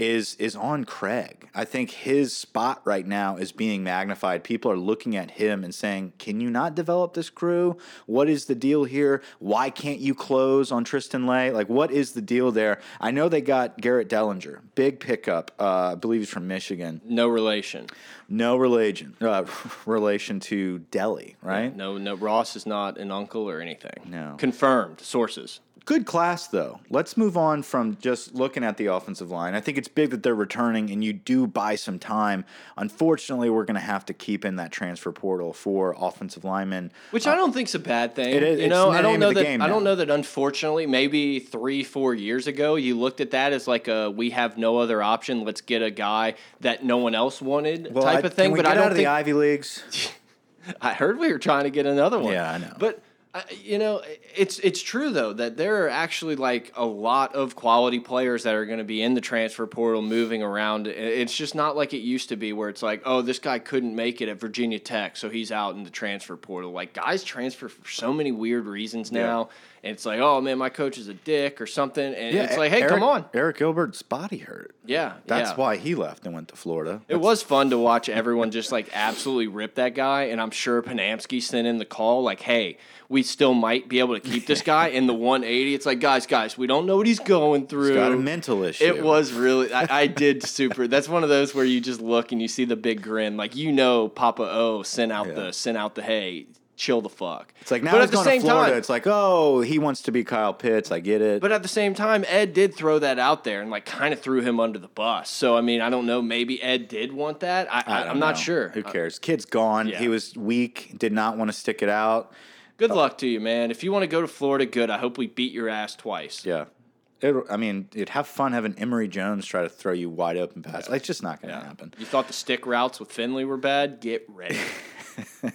Speaker 2: is is on Cregg. I think his spot right now is being magnified. People are looking at him and saying, "Can you not develop this crew? What is the deal here? Why can't you close on Tristan Leigh? Like, what is the deal there?" I know they got Garrett Dellinger, big pickup. Uh, I believe he's from Michigan.
Speaker 1: No relation.
Speaker 2: No relation uh, relation to Delhi, right?
Speaker 1: No, no. Ross is not an uncle or anything.
Speaker 2: No.
Speaker 1: Confirmed sources.
Speaker 2: Good class, though. Let's move on from just looking at the offensive line. I think it's big that they're returning and you do buy some time. Unfortunately, we're going to have to keep in that transfer portal for offensive linemen.
Speaker 1: Which uh, I don't think's a bad thing.
Speaker 2: It is-
Speaker 1: You know, I don't know that. I don't know that. Unfortunately, maybe three, four years ago, you looked at that as like a we have no other option. Let's get a guy that no one else wanted
Speaker 2: Well,
Speaker 1: type
Speaker 2: I-
Speaker 1: of thing. But I don't
Speaker 2: out of
Speaker 1: think
Speaker 2: the Ivy Leagues?
Speaker 1: I heard we were trying to get another one.
Speaker 2: Yeah, I know.
Speaker 1: But uh, you know, it's it's true though that there are actually like a lot of quality players that are going to be in the transfer portal, moving around. It's just not like it used to be, where it's like, oh, this guy couldn't make it at Virginia Tech, so he's out in the transfer portal. Like guys transfer for so many weird reasons now, and it's like, oh man, my coach is a dick or something, and it's like, hey,
Speaker 2: Arik,
Speaker 1: come on,
Speaker 2: Arik Gilbert's body hurt.
Speaker 1: yeah,
Speaker 2: That's
Speaker 1: yeah.
Speaker 2: why he left and went to Florida.
Speaker 1: It was fun to watch everyone just like absolutely rip that guy, and I'm sure Panamsky sent in the call like, "Hey, we still might be able to keep this guy in the 180." It's like, guys, guys, we don't know what he's going through.
Speaker 2: He's got a mental issue.
Speaker 1: It was really, I, I did super. That's one of those where you just look and you see the big grin, like you know, Papa O sent out
Speaker 2: Yeah.
Speaker 1: the sent out the hey, chill the fuck.
Speaker 2: It's like now
Speaker 1: but
Speaker 2: he's
Speaker 1: at the same
Speaker 2: to Florida.
Speaker 1: time,
Speaker 2: It's like, oh, he wants to be Kyle Pitts. I get it.
Speaker 1: but at the same time, Ed did throw that out there and like kind of threw him under the bus. So I mean, I don't know. Maybe Ed did want that. I,
Speaker 2: I
Speaker 1: I'm not sure.
Speaker 2: Who uh, cares? Kid's gone.
Speaker 1: yeah.
Speaker 2: He was weak. Did not want to stick it out.
Speaker 1: Good luck to you, man. If you want to go to Florida, good. I hope we beat your ass twice.
Speaker 2: Yeah. It, I mean, you'd have fun having Emory Jones try to throw you wide open pass. It's just not going to happen.
Speaker 1: You thought the stick routes with Finley were bad? Get ready.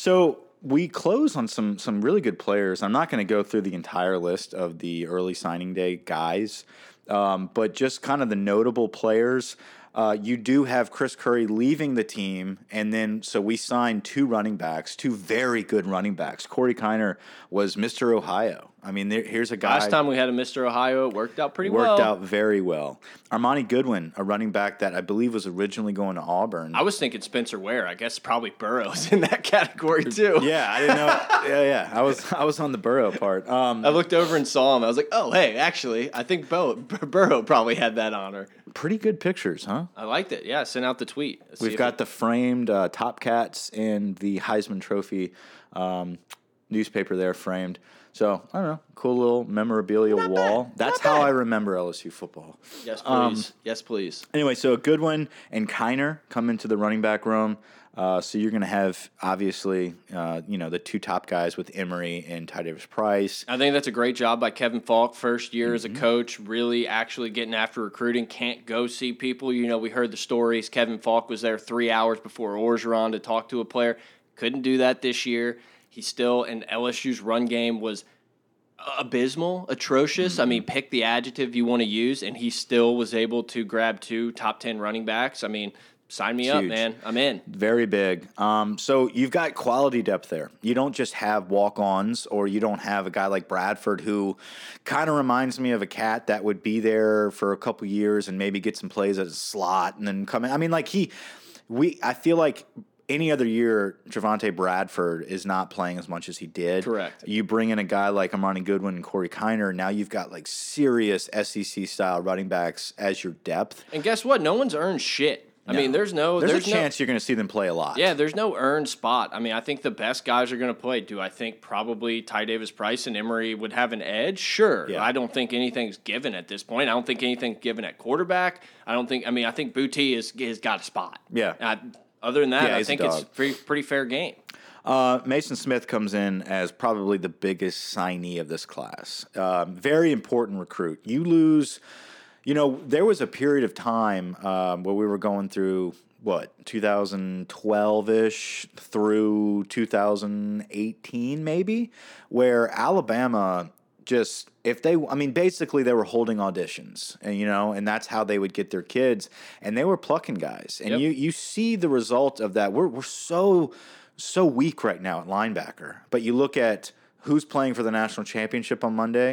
Speaker 2: So we close on some some really good players. I'm not going to go through the entire list of the early signing day guys, um, but just kind of the notable players. Uh, you do have Chris Curry leaving the team, and then so we signed two running backs, two very good running backs. Corey Kiner was Mr. Ohio. I mean, there, here's a guy.
Speaker 1: Last time we had a Mr. Ohio, it worked out pretty
Speaker 2: worked
Speaker 1: well.
Speaker 2: Worked out very well. Armoni Goodwin, a running back that I believe was originally going to Auburn.
Speaker 1: I was thinking Spencer Ware. I guess probably Burrow's in that category too.
Speaker 2: yeah, I didn't know. yeah, yeah, I was I was on the Burrow part. Um,
Speaker 1: I looked over and saw him. I was like, oh, hey, actually, I think Bo- Burrow probably had that honor.
Speaker 2: Pretty good pictures, huh?
Speaker 1: I liked it. Yeah, send out the tweet. Let's
Speaker 2: We've got
Speaker 1: it-
Speaker 2: the framed uh, Top Cats and the Heisman Trophy um, newspaper there framed. So I don't know, cool little memorabilia wall. That's how I remember LSU football.
Speaker 1: yes, please.
Speaker 2: um,
Speaker 1: yes, please.
Speaker 2: Anyway, so Goodwin and Kiner come into the running back room. Uh, so you're going to have obviously, uh, you know, the two top guys with Emery and Ty Davis Price.
Speaker 1: I think that's a great job by Kevin Faulk. First year as a
Speaker 2: Mm-hmm.
Speaker 1: coach, really actually getting after recruiting. Can't go see people. You know, we heard the stories. Kevin Faulk was there three hours before Orgeron to talk to a player. Couldn't do that this year. He still, and LSU's run game was abysmal, atrocious. I
Speaker 2: Mm-hmm.
Speaker 1: mean, pick the adjective you want to use, and he still was able to grab two top 10 running backs. I mean, sign me up, man. I'm in.
Speaker 2: Very big. Um, so you've got quality depth there. You don't just have walk ons, or you don't have a guy like Bradford who kind of reminds me of a cat that would be there for a couple years and maybe get some plays as a slot and then come in. I mean, like he, we, I feel like. Any other year, Javante Bradford is not playing as much as he did.
Speaker 1: Correct.
Speaker 2: You bring in a guy like Armoni Goodwin and Corey Kiner. Now you've got like serious SEC style running backs as your depth.
Speaker 1: And guess what? No one's earned shit. I mean, there's no,
Speaker 2: There's,
Speaker 1: there's,
Speaker 2: a
Speaker 1: no,
Speaker 2: chance you're going to see them play a lot.
Speaker 1: Yeah, there's no earned spot. I mean, I think the best guys are going to play. Do I think probably Ty Davis Price and Emery would have an edge? Sure.
Speaker 2: Yeah.
Speaker 1: I don't think anything's given at this point. I don't think anything's given at quarterback. I don't think. I mean, I think Boutte is has got a spot.
Speaker 2: Yeah.
Speaker 1: I, other than that,
Speaker 2: Yeah,
Speaker 1: I think it's pretty pretty fair game.
Speaker 2: Uh, Maason Smith comes in as probably the biggest signee of this class. Um, very important recruit. You lose, you know, there was a period of time um, where we were going through what 2012 ish through 2018 maybe, where Alabama just if they i mean basically they were holding auditions and you know and that's how they would get their kids and they were plucking guys. And
Speaker 1: Yep.
Speaker 2: you you see the result of that. We're we're so so weak right now at linebacker. But you look at who's playing for the national championship on monday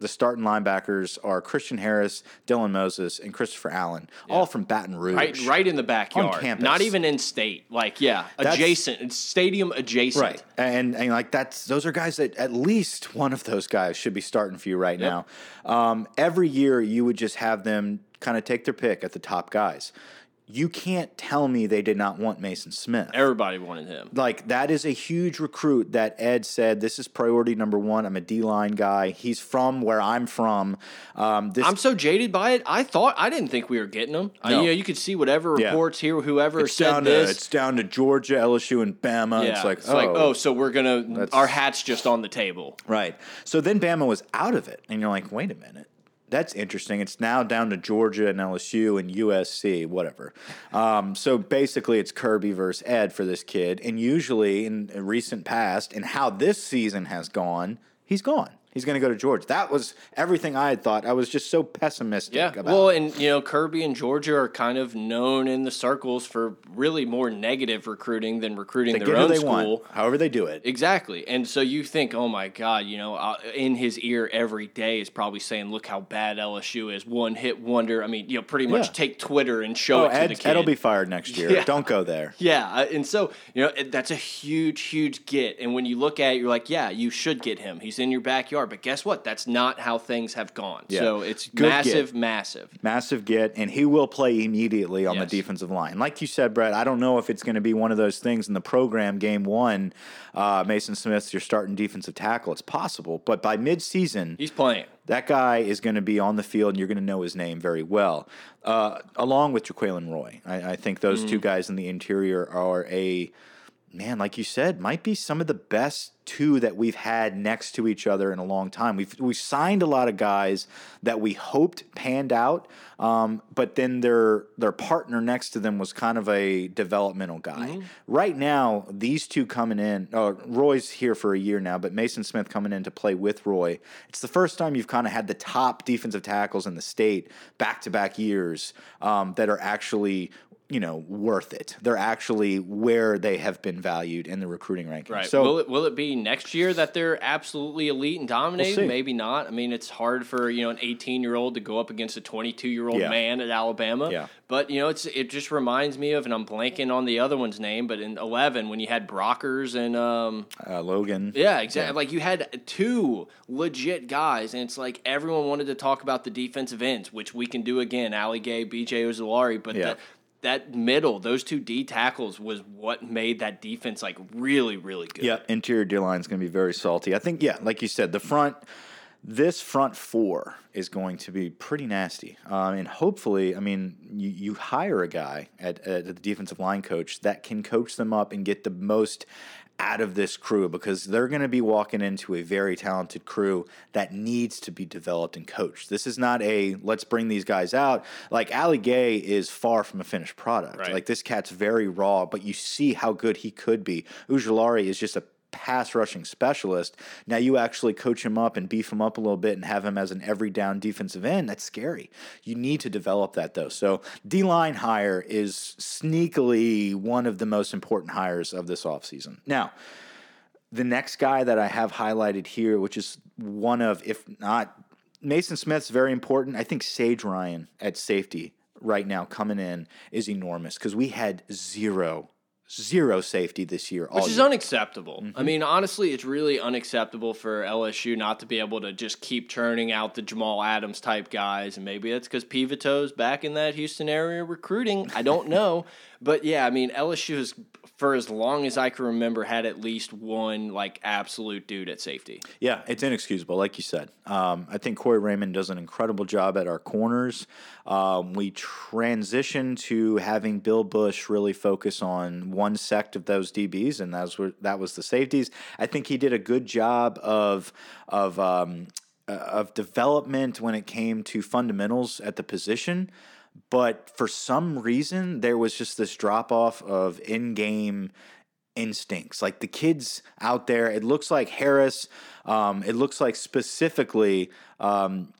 Speaker 2: the starting linebackers are Christian Harris, Dylan Moses, and Christopher Allen, all from Baton Rouge.
Speaker 1: Right, right in the backyard.
Speaker 2: campus.
Speaker 1: Not even in state. Like, yeah,
Speaker 2: That's-
Speaker 1: adjacent. Stadium adjacent.
Speaker 2: Right. And and like that's those are guys that at least one of those guys should be starting for you right now. Um, every year you would just have them kind of take their pick at the top guys. You can't tell me they did not want Maason Smith.
Speaker 1: Everybody wanted him.
Speaker 2: Like that is a huge recruit that Ed said this is priority number one. I'm a D line guy. He's from where I'm from. Um, this
Speaker 1: I'm so jaded by it. I thought I didn't think we were getting them. Uh,
Speaker 2: No.
Speaker 1: you know, you could see whatever
Speaker 2: Yeah.
Speaker 1: reports here, whoever
Speaker 2: it's
Speaker 1: said
Speaker 2: down to
Speaker 1: this.
Speaker 2: it's down to Georgia, LSU, and Bama.
Speaker 1: yeah,
Speaker 2: It's like oh,
Speaker 1: oh, so we're gonna our hats just on the table.
Speaker 2: Right. So then Bama was out of it, and you're like, wait a minute. That's interesting. It's now down to Georgia and LSU and USC, whatever. Um, so basically, it's Kirby versus Ed for this kid. And usually, in recent past, and how this season has gone, he's gone. He's going to go to Georgia. That was everything I had thought. I was just so pessimistic
Speaker 1: Yeah.
Speaker 2: about.
Speaker 1: Well, and you know, Kirby and Georgia are kind of known in the circles for really more negative recruiting than recruiting
Speaker 2: they
Speaker 1: their own
Speaker 2: they
Speaker 1: school.
Speaker 2: want, however they do it.
Speaker 1: Exactly. And so you think, oh my God, you know, uh, in his ear every day is probably saying, look how bad LSU is. One hit wonder. I mean, you know, pretty much
Speaker 2: Yeah.
Speaker 1: take Twitter and show
Speaker 2: Oh,
Speaker 1: it to
Speaker 2: Ed,
Speaker 1: the kid.
Speaker 2: Ed'll be fired next year.
Speaker 1: Yeah.
Speaker 2: Don't go there.
Speaker 1: Yeah, uh, and so you know that's a huge, huge get. And when you look at it, you're like, yeah, you should get him. He's in your backyard. But guess what? That's not how things have gone.
Speaker 2: Yeah.
Speaker 1: So it's
Speaker 2: Good get.
Speaker 1: massive, massive.
Speaker 2: Massive get, and he will play immediately on
Speaker 1: Yes.
Speaker 2: the defensive line. Like you said, Brett, I don't know if it's going to be one of those things in the program game one. Uh, Maason Smith's your starting defensive tackle. It's possible, but by midseason,
Speaker 1: He's playing.
Speaker 2: that guy is going to be on the field, and you're going to know his name very well, uh, along with Jacquelin Roy. I, I think those
Speaker 1: Mm.
Speaker 2: two guys in the interior are a man, like you said, might be some of the best two that we've had next to each other in a long time. We've we signed a lot of guys that we hoped panned out, um, but then their their partner next to them was kind of a developmental guy. Right now, these two coming in, uh, Roy's here for a year now, but Maason Smith coming in to play with Roy. It's the first time you've kind of had the top defensive tackles in the state back to back years um, that are actually you know, worth it. They're actually where they have been valued in the recruiting rankings.
Speaker 1: Right.
Speaker 2: So
Speaker 1: will it will it be next year that they're absolutely elite and dominating?
Speaker 2: see.
Speaker 1: Maybe not. I mean, it's hard for you know an 18 year old to go up against a 22 year old
Speaker 2: Yeah.
Speaker 1: man at Alabama.
Speaker 2: Yeah.
Speaker 1: But you know, it's it just reminds me of, and I'm blanking on the other one's name, but in 11 when you had Brockers and um
Speaker 2: uh, Logan.
Speaker 1: yeah exactly like you had two legit guys, and it's like everyone wanted to talk about the defensive ends, which we can do again, Ali Gaye, B.J. Ojulari, but
Speaker 2: Yeah.
Speaker 1: the, that middle, those two D tackles, was what made that defense like really, really good.
Speaker 2: Yeah, interior D line is going to be very salty. I think, yeah, like you said, the front, this front four is going to be pretty nasty. Um, and hopefully, I mean, you, you hire a guy at, at the defensive line coach that can coach them up and get the most out of this crew because they're going to be walking into a very talented crew that needs to be developed and coached. This is not a let's bring these guys out. Like Ali Gaye is far from a finished product.
Speaker 1: Right.
Speaker 2: Like this cat's very raw, but you see how good he could be. Ojulari is just a pass rushing specialist. Now you actually coach him up and beef him up a little bit and have him as an every down defensive end. That's scary. You need to develop that though. So D line hire is sneakily one of the most important hires of this offseason. Now, the next guy that I have highlighted here, which is one of, if not, Maason Smith's very important. I think Sage Ryan at safety right now coming in is enormous because we had zero, zero safety this year.
Speaker 1: Which is
Speaker 2: year.
Speaker 1: unacceptable.
Speaker 2: Mm-hmm.
Speaker 1: I mean, honestly, it's really unacceptable for LSU not to be able to just keep churning out the Jamal Adams type guys. And maybe that's because Pivato's back in that Houston area recruiting. I don't know. but yeah, I mean, LSU has, for as long as I can remember, had at least one like absolute dude at safety.
Speaker 2: Yeah, it's inexcusable, like you said. Um, I think Corey Raymond does an incredible job at our corners. Um, we transition to having Bill Busch really focus on one sect of those DBs, and that was that was the safeties. I think he did a good job of of um, uh, of development when it came to fundamentals at the position. But for some reason, there was just this drop off of in game instincts. Like the kids out there, it looks like Harris. Um, it looks like specifically, um,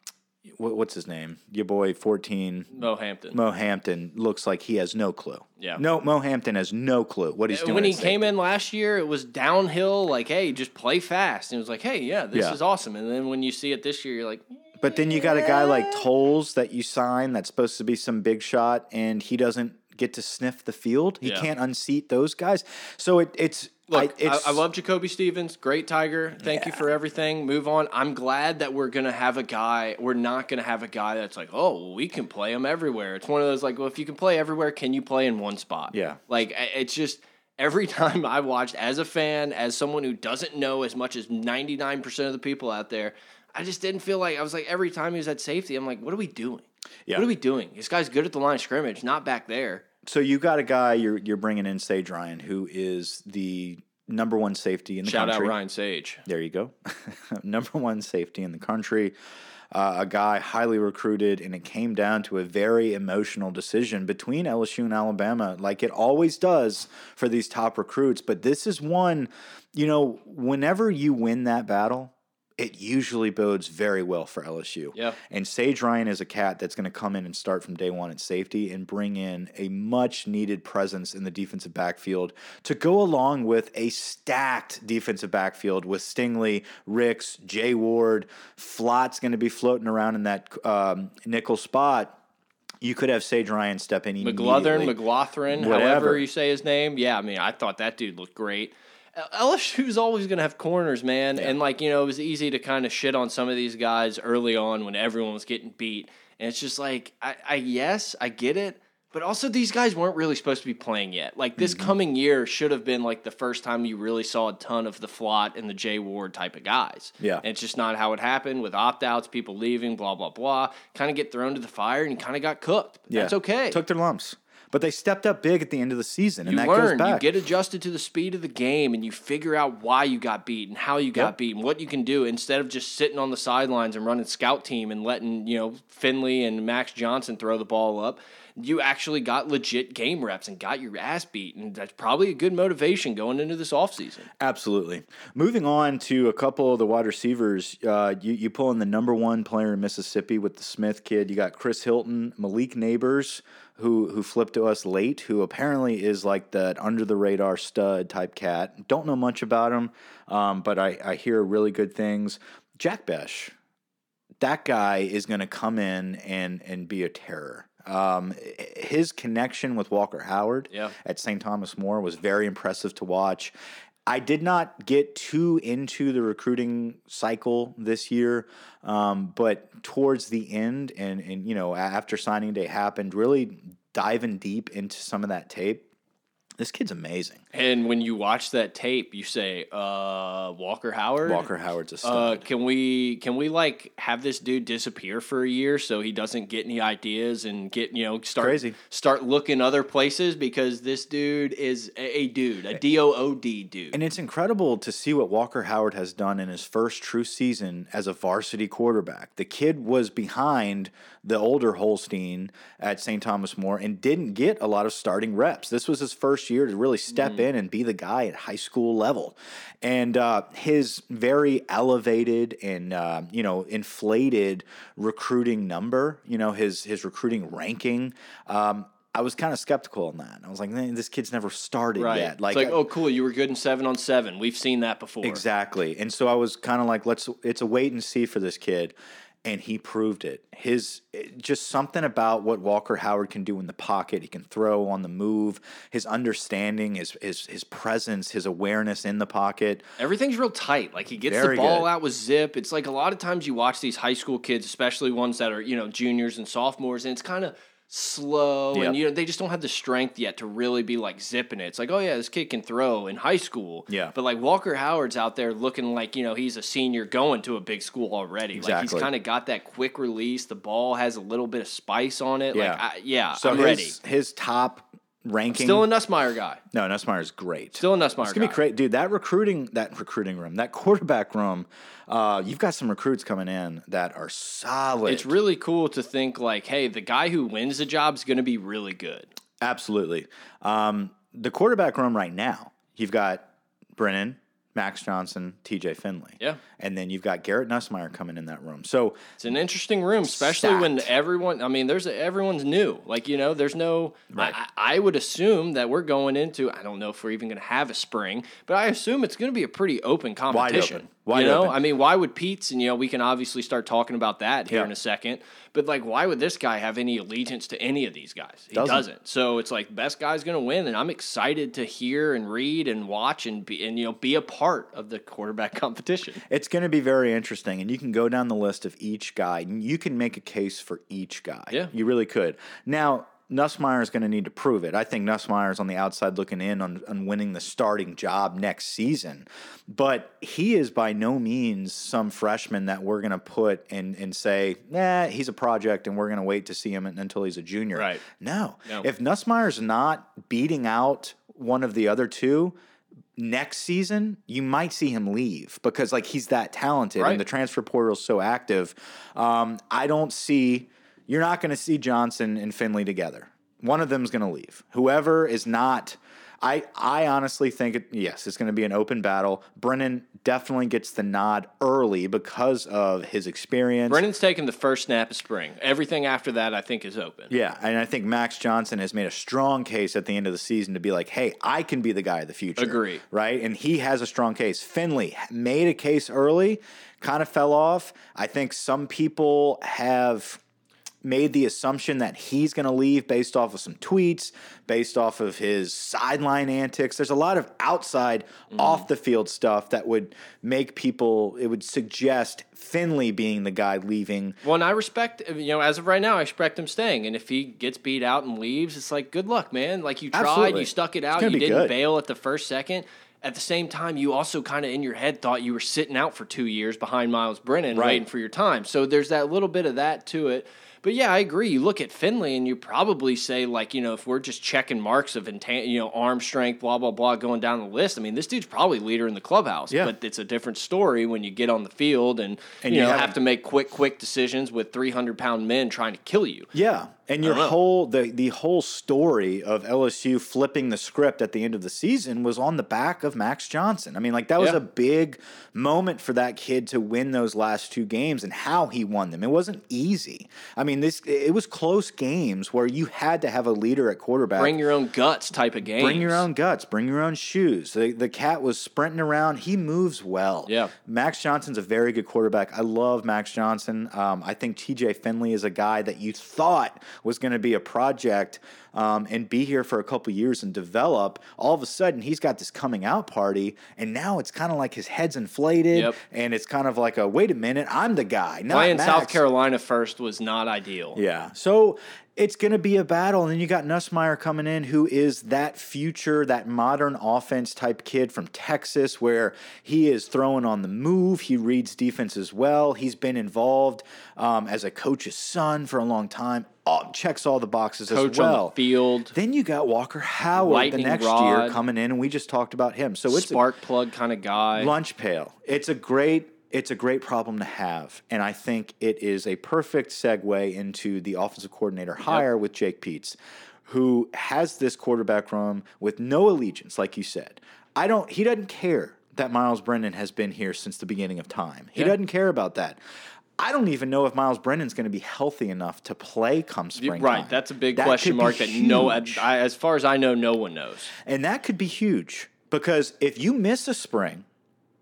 Speaker 2: what, what's his name? Your boy, fourteen.
Speaker 1: Mo Hampton.
Speaker 2: Mo Hampton looks like he has no clue.
Speaker 1: Yeah.
Speaker 2: No, Mo Hampton has no clue what he's doing.
Speaker 1: when
Speaker 2: at
Speaker 1: he
Speaker 2: safety.
Speaker 1: came in last year, it was downhill. Like, hey, just play fast. And it was like, hey, yeah, this
Speaker 2: Yeah.
Speaker 1: is awesome. And then when you see it this year, you're like,
Speaker 2: But then you got a guy like Toles that you sign that's supposed to be some big shot, and he doesn't get to sniff the field. He
Speaker 1: Yeah.
Speaker 2: can't unseat those guys. So it, it's
Speaker 1: Look,
Speaker 2: I,
Speaker 1: I, I love Jacoby Stevens. Great Tiger. Thank you for everything. Move on. I'm glad that we're gonna have a guy. We're not gonna have a guy that's like, oh, well, we can play him everywhere. It's one of those like, well, if you can play everywhere, can you play in one spot?
Speaker 2: Yeah.
Speaker 1: Like it's just every time I watched as a fan, as someone who doesn't know as much as 99 percent of the people out there, I just didn't feel like I was like every time he was at safety, I'm like, what are we doing?
Speaker 2: Yeah.
Speaker 1: What are we doing? This guy's good at the line of scrimmage, not back there.
Speaker 2: So you got a guy you're you're bringing in Sage Ryan, who is the number one safety in the
Speaker 1: Shout
Speaker 2: country.
Speaker 1: Shout out Ryan Sage.
Speaker 2: There you go, number one safety in the country. Uh, a guy highly recruited, and it came down to a very emotional decision between LSU and Alabama, like it always does for these top recruits. But this is one, you know, whenever you win that battle, it usually bodes very well for LSU.
Speaker 1: Yeah.
Speaker 2: And Sage Ryan is a cat that's going to come in and start from day one at safety and bring in a much needed presence in the defensive backfield to go along with a stacked defensive backfield with Stingley, Ricks, Jay Ward. Flott's going to be floating around in that um, nickel spot. You could have Sage Ryan step in
Speaker 1: McLaughlin. McLaughlin,
Speaker 2: Whatever.
Speaker 1: however you say his name. Yeah, I mean, I thought that dude looked great. LSU's always going to have corners, man. And, like, you know, it was easy to kind of shit on some of these guys early on when everyone was getting beat. And it's just like, I, I yes, I get it. But also, these guys weren't really supposed to be playing yet. Like, this
Speaker 2: Mm-hmm.
Speaker 1: coming year should have been like the first time you really saw a ton of the Flott and the Jay Ward type of guys.
Speaker 2: Yeah.
Speaker 1: And it's just not how it happened with opt outs, people leaving, blah, blah, blah. Kind of get thrown to the fire and kind of got cooked. But
Speaker 2: Yeah.
Speaker 1: That's okay.
Speaker 2: Took their lumps. But they stepped up big at the end of the season, and
Speaker 1: you
Speaker 2: that
Speaker 1: learn,
Speaker 2: goes
Speaker 1: you
Speaker 2: back.
Speaker 1: get adjusted to the speed of the game, and you figure out why you got beat and how you got
Speaker 2: Yep.
Speaker 1: beat and what you can do instead of just sitting on the sidelines and running scout team and letting you know Finley and Max Johnson throw the ball up. You actually got legit game reps and got your ass beat, and that's probably a good motivation going into this offseason.
Speaker 2: Absolutely. Moving on to a couple of the wide receivers, uh, you, you pull in the number one player in Mississippi with the Smith kid. You got Chris Hilton, Malik Nabers, who who flipped to us late, who apparently is like that under the radar stud type cat. Don't know much about him, um, but I, I hear really good things. Jack Bech, that guy is going to come in and and be a terror. Um, his connection with Walker Howard
Speaker 1: Yeah.
Speaker 2: at St. Thomas More was very impressive to watch. I did not get too into the recruiting cycle this year, um, but towards the end and and you know after signing day happened, really diving deep into some of that tape. This kid's amazing.
Speaker 1: And when you watch that tape, you say, uh, Walker Howard?
Speaker 2: Walker Howard's a
Speaker 1: Uh,
Speaker 2: stud.
Speaker 1: can we can we like have this dude disappear for a year so he doesn't get any ideas and get you know start
Speaker 2: Crazy.
Speaker 1: start looking other places because this dude is a, a dude a D O O D dude.
Speaker 2: And it's incredible to see what Walker Howard has done in his first true season as a varsity quarterback. The kid was behind the older Holstein at St. Thomas More and didn't get a lot of starting reps. This was his first year to really step in and be the guy at high school level. And uh, his very elevated and uh, you know inflated recruiting number, you know his his recruiting ranking. Um, I was kind of skeptical on that. I was like, "Man, this kid's never started
Speaker 1: right.
Speaker 2: yet.
Speaker 1: it's like, oh, cool, you were good in seven on seven. We've seen that before.
Speaker 2: Exactly. And so I was kind of like, let's, it's a wait and see for this kid. And he proved it. His just something about what Walker Howard can do in the pocket. He can throw on the move. His understanding, his his his presence, his awareness in the pocket.
Speaker 1: Everything's real tight. Like he gets
Speaker 2: Very
Speaker 1: the ball
Speaker 2: good.
Speaker 1: out with zip. It's like a lot of times you watch these high school kids, especially ones that are you know juniors and sophomores, and it's kind of slow
Speaker 2: Yep.
Speaker 1: and you know they just don't have the strength yet to really be like zipping it. It's like oh yeah, this kid can throw in high school.
Speaker 2: Yeah.
Speaker 1: But like Walker Howard's out there looking like you know he's a senior going to a big school already. Like
Speaker 2: Exactly.
Speaker 1: he's kind of got that quick release. The ball has a little bit of spice on it.
Speaker 2: Yeah.
Speaker 1: Like I, yeah,
Speaker 2: So
Speaker 1: I'm
Speaker 2: his,
Speaker 1: ready.
Speaker 2: His top ranking.
Speaker 1: Still a Nussmeier guy.
Speaker 2: no, Nussmeier's great.
Speaker 1: Still a Nussmeier
Speaker 2: It's gonna
Speaker 1: guy.
Speaker 2: be great, dude. That recruiting, that recruiting room, that quarterback room. Uh, you've got some recruits coming in that are solid.
Speaker 1: It's really cool to think like, hey, the guy who wins the job is going to be really good.
Speaker 2: Absolutely. Um, the quarterback room right now, you've got Brennan, Max Johnson, TJ Finley.
Speaker 1: Yeah.
Speaker 2: And then you've got Garrett Nussmeier coming in that room. So
Speaker 1: It's an interesting room, especially when everyone. I mean, there's a, everyone's new. Like you know, there's no.
Speaker 2: Right.
Speaker 1: I, I would assume that we're going into. I don't know if we're even going to have a spring, but I assume it's going to be a pretty open competition.
Speaker 2: open. Wide
Speaker 1: you know,
Speaker 2: open.
Speaker 1: I mean, why would Peetz and you know we can obviously start talking about that here
Speaker 2: Yeah.
Speaker 1: in a second. But like, why would this guy have any allegiance to any of these guys? He
Speaker 2: Doesn't.
Speaker 1: doesn't. So it's like best guy's going to win, and I'm excited to hear and read and watch and be and you know be a part of the quarterback competition.
Speaker 2: it's going to be very interesting. And you can go down the list of each guy and you can make a case for each guy.
Speaker 1: Yeah.
Speaker 2: You really could. Now, Nussmeier is going to need to prove it. I think Nussmeier is on the outside looking in on, on winning the starting job next season. But he is by no means some freshman that we're going to put and, and say, nah, he's a project and we're going to wait to see him until he's a junior.
Speaker 1: Right.
Speaker 2: No.
Speaker 1: No.
Speaker 2: If Nussmeier's not beating out one of the other two, next season you might see him leave because like he's that talented
Speaker 1: Right.
Speaker 2: and the transfer portal is so active. Um, I don't see you're not going to see Johnson and Finley together. One of them's going to leave. Whoever is not. I, I honestly think it, yes, it's going to be an open battle. Brennan definitely gets the nod early because of his experience.
Speaker 1: Brennan's taken the first snap of spring. Everything after that, I think, is open.
Speaker 2: Yeah, and I think Max Johnson has made a strong case at the end of the season to be like, "Hey, I can be the guy of the future."
Speaker 1: Agree.
Speaker 2: Right, and he has a strong case. Finley made a case early, kind of fell off. I think some people have made the assumption that he's going to leave based off of some tweets, based off of his sideline antics. There's a lot of outside, mm-hmm. off the field stuff that would make people. It would suggest Finley being the guy leaving.
Speaker 1: Well, and I respect, you know, as of right now, I expect him staying. And if he gets beat out and leaves, it's like, good luck, man. Like, you tried,
Speaker 2: Absolutely.
Speaker 1: you stuck it out, you didn't
Speaker 2: good.
Speaker 1: bail at the first second. At the same time, you also kind of in your head thought you were sitting out for two years behind Myles Brennan,
Speaker 2: Right.
Speaker 1: waiting for your time. So there's that little bit of that to it. But yeah, I agree. You look at Finley and you probably say, like, you know, if we're just checking marks of, intan- you know, arm strength, blah, blah, blah, going down the list, I mean, this dude's probably leader in the clubhouse.
Speaker 2: Yeah.
Speaker 1: But it's a different story when you get on the field and,
Speaker 2: And
Speaker 1: you,
Speaker 2: you
Speaker 1: know,
Speaker 2: have-
Speaker 1: have to make quick, quick decisions with 300 pound men trying to kill you.
Speaker 2: Yeah, and your whole the the whole story of LSU flipping the script at the end of the season was on the back of Max Johnson. I mean, like that was
Speaker 1: Yeah.
Speaker 2: a big moment for that kid to win those last two games and how he won them. It wasn't easy. I mean, mean, this it was close games where you had to have a leader at quarterback.
Speaker 1: Bring your own guts type of game.
Speaker 2: Bring your own guts. Bring your own shoes. The, the cat was sprinting around. He moves well.
Speaker 1: Yeah.
Speaker 2: Max Johnson's a very good quarterback. I love Max Johnson. Um, I think TJ Finley is a guy that you thought was going to be a project um, and be here for a couple years and develop. All of a sudden, he's got this coming out party, and now it's kind of like his head's inflated,
Speaker 1: Yep.
Speaker 2: and it's kind of like a wait a minute, I'm the guy. Not
Speaker 1: Playing
Speaker 2: Max.
Speaker 1: South Carolina first was not ideal.
Speaker 2: Yeah. So it's going to be a battle. And then you got Nussmeier coming in, who is that future, that modern offense type kid from Texas, where he is throwing on the move. He reads defense as well. He's been involved um, as a coach's son for a long time. All, checks all the boxes
Speaker 1: Coach
Speaker 2: as well.
Speaker 1: the field,
Speaker 2: Then you got Walker Howard the next
Speaker 1: rod.
Speaker 2: year coming in, and we just talked about him. So it's a
Speaker 1: spark plug kind of guy.
Speaker 2: lunch pail. It's a great it's a great problem to have, and I think it is a perfect segue into the offensive coordinator hire with Jake Peetz, who has this quarterback room with no allegiance, like you said. I don't. He doesn't care that Myles Brennan has been here since the beginning of time. He
Speaker 1: Yeah.
Speaker 2: doesn't care about that. I don't even know if Myles Brennan's going to be healthy enough to play come spring.
Speaker 1: Right, that's a big
Speaker 2: That
Speaker 1: question mark that no, I, as far as I know, no one knows.
Speaker 2: And that could be huge because if you miss a spring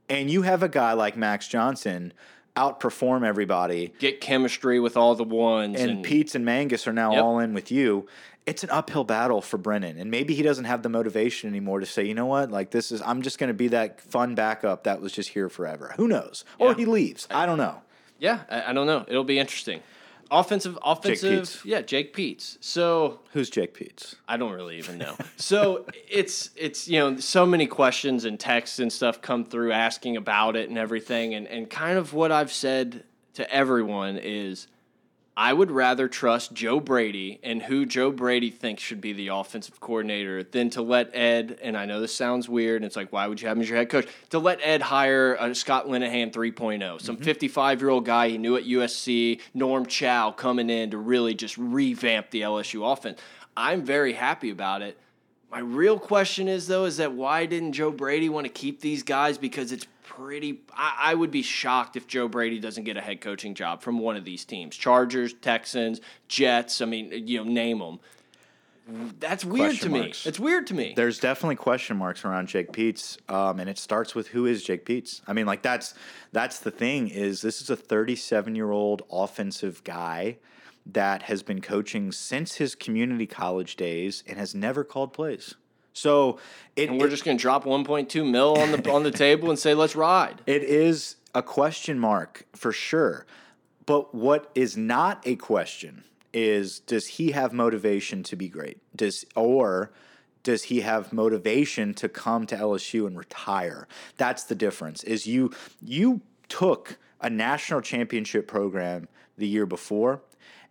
Speaker 2: and you have a guy like Max Johnson outperform everybody
Speaker 1: Get chemistry with all the ones,
Speaker 2: and,
Speaker 1: and,
Speaker 2: Peetz and Mangas are now
Speaker 1: Yep.
Speaker 2: all in with you, it's an uphill battle for Brennan. And maybe he doesn't have the motivation anymore to say, you know what, like this is, I'm just going to be that fun backup that was just here forever. Who knows? Or he leaves. I don't know.
Speaker 1: Yeah, I, I don't know. It'll be interesting. Offensive, offensive,
Speaker 2: Peetz.
Speaker 1: yeah, Jake Peetz. So
Speaker 2: Who's Jake Peetz?
Speaker 1: I don't really even know. So it's it's you know so many questions and texts and stuff come through asking about it and everything and and kind of what I've said to everyone is I would rather trust Joe Brady and who Joe Brady thinks should be the offensive coordinator than to let Ed and I know this sounds weird and it's like why would you have him as your head coach? To let Ed hire a Scott Linehan 3.0 some mm-hmm. 55 year old guy he knew at USC Norm Chow coming in to really just revamp the LSU offense. I'm very happy about it. My real question is though, is that why didn't Joe Brady want to keep these guys? Because it's pretty. I, I would be shocked if Joe Brady doesn't get a head coaching job from one of these teams: Chargers, Texans, Jets. I mean, you know, name them. That's weird
Speaker 2: Question
Speaker 1: to me. It's weird to me.
Speaker 2: There's definitely question marks around Jake Peetz, um, and it starts with who is Jake Peetz. I mean, like that's that's the thing is this is a 37 year old offensive guy that has been coaching since his community college days and has never called plays. So it,
Speaker 1: and we're
Speaker 2: it-
Speaker 1: just going to drop 1.2 mil on the on the table and say let's ride.
Speaker 2: it is a question mark for sure. But what is not a question is does he have motivation to be great? Does or does he have motivation to come to LSU and retire? That's the difference. Is you you took a national championship program the year before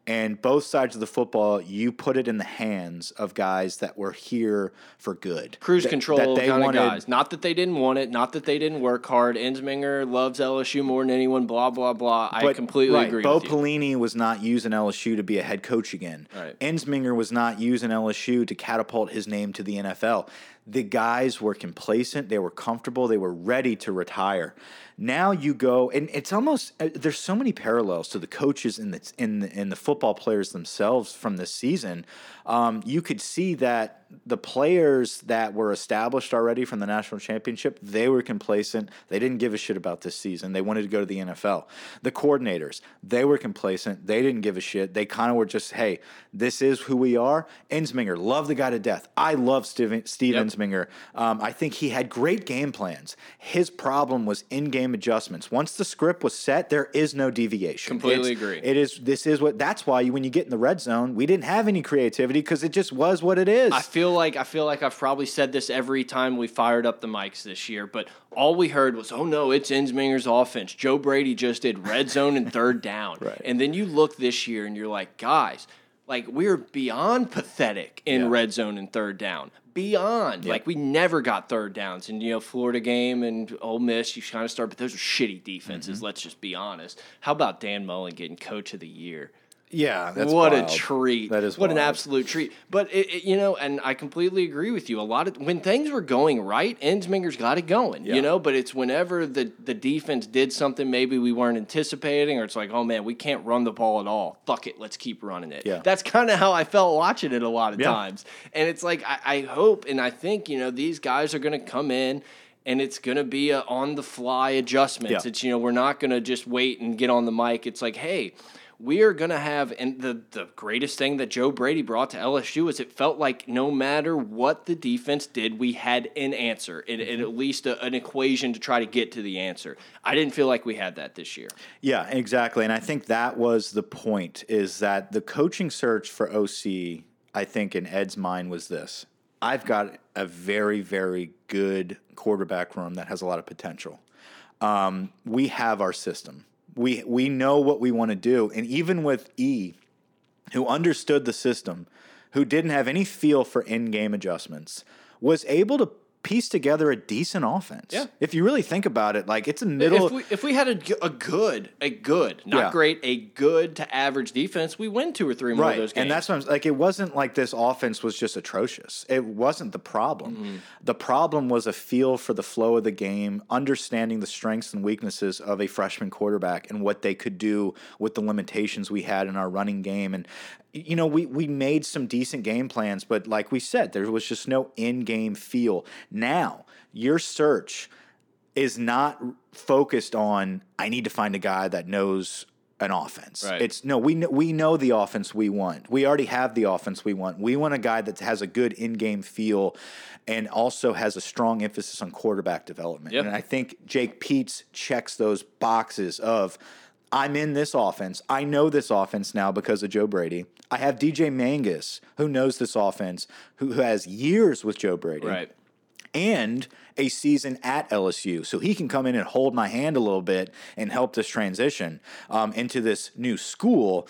Speaker 2: and both sides of the football, you put it in the hands of guys that were here for good.
Speaker 1: Cruise
Speaker 2: That-
Speaker 1: control
Speaker 2: that they
Speaker 1: kind of
Speaker 2: wanted-
Speaker 1: guys. Not that they didn't want it. Not that they didn't work hard. Ensminger loves LSU more than anyone. Blah blah blah. I completely
Speaker 2: right,
Speaker 1: agree
Speaker 2: Bo
Speaker 1: with you.
Speaker 2: Pelini was not using LSU to be a head coach again.
Speaker 1: Right.
Speaker 2: Ensminger was not using LSU to catapult his name to the NFL. The guys were complacent. They were comfortable. They were ready to retire. Now you go, and it's almost uh, there's so many parallels to the coaches in the in the, in the football players themselves from this season. Um, you could see that the players that were established already from the national championship, they were complacent. They didn't give a shit about this season. They wanted to go to the NFL. The coordinators, they were complacent. They didn't give a shit. They kind of were just, hey, this is who we are. Ensminger, love the guy to death. I love Steve, Steve
Speaker 1: Yep.
Speaker 2: Ensminger. Um, I think he had great game plans. His problem was in-game adjustments. Once the script was set, there is no deviation.
Speaker 1: Completely
Speaker 2: It's-
Speaker 1: agree.
Speaker 2: It is. This is what. That's why when you get in the red zone, we didn't have any creativity because it just was what it is.
Speaker 1: I feel like I feel like I've probably said this every time we fired up the mics this year, but all we heard was, "Oh no, it's Ensminger's offense." Joe Brady just did red zone and third down,
Speaker 2: Right.
Speaker 1: and then you look this year and you're like, guys, like we're beyond pathetic in
Speaker 2: Yeah.
Speaker 1: red zone and third down. Beyond, like we never got third downs, and you know Florida game and Ole Miss, you kind of start, but those are shitty defenses.
Speaker 2: Mm-hmm.
Speaker 1: Let's just be honest. How about Dan Mullen getting Coach of the Year?
Speaker 2: Yeah, that's
Speaker 1: what
Speaker 2: wild.
Speaker 1: a treat!
Speaker 2: That is
Speaker 1: what an absolute treat. But it, it- you know, and I completely agree with you. A lot of when things were going right, Ensminger's got it going.
Speaker 2: Yeah.
Speaker 1: You know, but it's whenever the the defense did something maybe we weren't anticipating, or it's like, oh man, we can't run the ball at all. Fuck it, let's keep running it.
Speaker 2: Yeah.
Speaker 1: That's kind of how I felt watching it a lot of
Speaker 2: Yeah.
Speaker 1: times. And it's like I, I hope and I think you know these guys are going to come in. And it's gonna be a on the fly adjustments.
Speaker 2: Yeah.
Speaker 1: It's you know we're not gonna just wait and get on the mic. It's like, hey, we are going to have and the the greatest thing that Joe Brady brought to LSU is it felt like no matter what the defense did, we had an answer, and, and at least a, an equation to try to get to the answer. I didn't feel like we had that this year.
Speaker 2: Yeah, exactly. And I think that was the point is that the coaching search for OC, I think in Ed's mind was this. I've got a very, very good quarterback room that has a lot of potential. Um, we have our system. We we know what we want to do. And even with E, who understood the system, who didn't have any feel for in-game adjustments, was able to piece together a decent offense.
Speaker 1: Yeah.
Speaker 2: If you really think about it, like it's a middle
Speaker 1: If we, if we had a good, a good, not
Speaker 2: Yeah.
Speaker 1: great, a good to average defense, we win two or three more of those games.
Speaker 2: And that's what I'm like. It wasn't like this offense was just atrocious. It wasn't the problem.
Speaker 1: Mm-hmm.
Speaker 2: The problem was a feel for the flow of the game, understanding the strengths and weaknesses of a freshman quarterback and what they could do with the limitations we had in our running game. And you know, we we made some decent game plans, but like we said, there was just no in-game feel. Now, your search is not focused on I need to find a guy that knows an offense.
Speaker 1: Right.
Speaker 2: It's no, we know, we know the offense we want. We already have the offense we want. We want a guy that has a good in-game feel and also has a strong emphasis on quarterback development.
Speaker 1: Yep.
Speaker 2: And I think Jake Peetz checks those boxes of I'm in this offense. I know this offense now because of Joe Brady. I have DJ Mangas who knows this offense, who, who has years with Joe Brady
Speaker 1: right.
Speaker 2: And a season at LSU. So he can come in and hold my hand a little bit and help this transition um, into this new school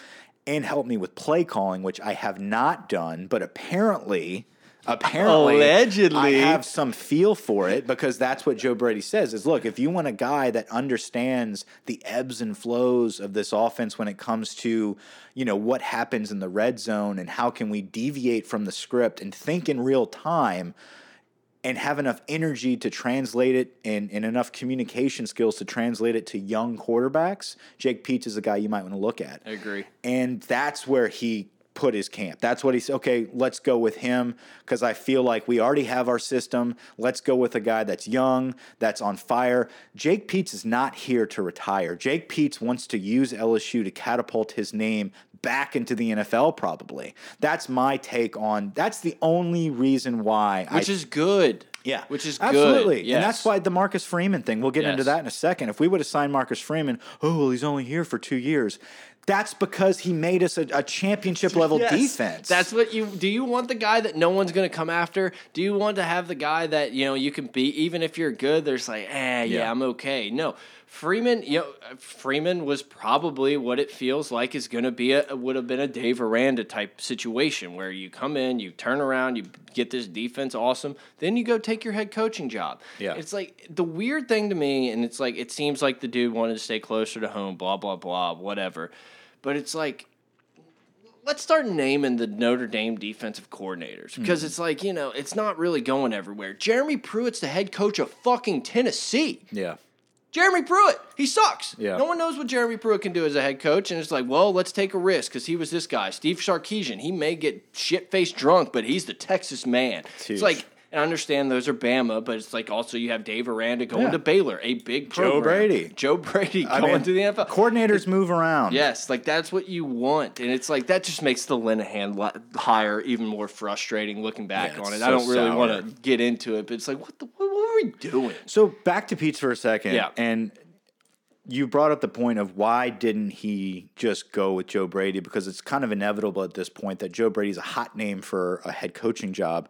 Speaker 2: and help me with play calling, which I have not done, but apparently. Apparently,
Speaker 1: Allegedly.
Speaker 2: I have some feel for it because that's what Joe Brady says. Is look, if you want a guy that understands the ebbs and flows of this offense when it comes to, you know, what happens in the red zone and how can we deviate from the script and think in real time, and have enough energy to translate it and, and enough communication skills to translate it to young quarterbacks, Jake Peetz is a guy you might want to look at.
Speaker 1: I agree.
Speaker 2: And that's where he put his camp. That's what he said. Okay, let's go with him because I feel like we already have our system. Let's go with a guy that's young, that's on fire. Jake Peetz is not here to retire. Jake Peetz wants to use LSU to catapult his name back into the NFL, probably. That's my take on that's the only reason why
Speaker 1: Which
Speaker 2: I
Speaker 1: is good.
Speaker 2: yeah,
Speaker 1: Which is
Speaker 2: absolutely,
Speaker 1: good.
Speaker 2: and that's why the Marcus Freeman thing. We'll get into that in a second. If we would have signed Marcus Freeman, oh well, he's only here for two years. That's because he made us a, a championship level
Speaker 1: Yes.
Speaker 2: defense.
Speaker 1: That's what you do. You want the guy that no one's going to come after? Do you want to have the guy that you know you can beat even if you're good? There's like, eh, yeah,
Speaker 2: Yeah.
Speaker 1: I'm okay. No, Freeman. You know, Freeman was probably what it feels like is going to be a would have been a Dave Aranda type situation where you come in, you turn around, you get this defense awesome, then you go take your head coaching job.
Speaker 2: Yeah.
Speaker 1: it's like the weird thing to me, and it's like it seems like the dude wanted to stay closer to home, blah blah blah, whatever. But it's like let's start naming the Notre Dame defensive coordinators because
Speaker 2: Mm-hmm.
Speaker 1: it's like, you know, it's not really going everywhere. Jeremy Pruitt's the head coach of fucking Tennessee.
Speaker 2: yeah,
Speaker 1: Jeremy Pruitt, he sucks.
Speaker 2: Yeah.
Speaker 1: No one knows what Jeremy Pruitt can do as a head coach. And it's like, well, let's take a risk because he was this guy. Steve Sarkisian, he may get shit faced drunk, but he's the Texas man. It's,
Speaker 2: huge.
Speaker 1: like, and I understand those are Bama, but it's like also you have Dave Aranda going
Speaker 2: Yeah.
Speaker 1: to Baylor, a big
Speaker 2: Joe. Brady.
Speaker 1: Joe Brady
Speaker 2: I
Speaker 1: going
Speaker 2: mean,
Speaker 1: to the NFL.
Speaker 2: Coordinators move around.
Speaker 1: Yes, like that's what you want, and it's like that just makes the Linehan li- hire even more frustrating. Looking back
Speaker 2: Yeah,
Speaker 1: on
Speaker 2: it's
Speaker 1: it, I don't really want to get into it, but it's like, what the what, what are we doing?
Speaker 2: So back to Peetz for a second.
Speaker 1: Yeah.
Speaker 2: And you brought up the point of why didn't he just go with Joe Brady? Because it's kind of inevitable at this point that Joe Brady's a hot name for a head coaching job.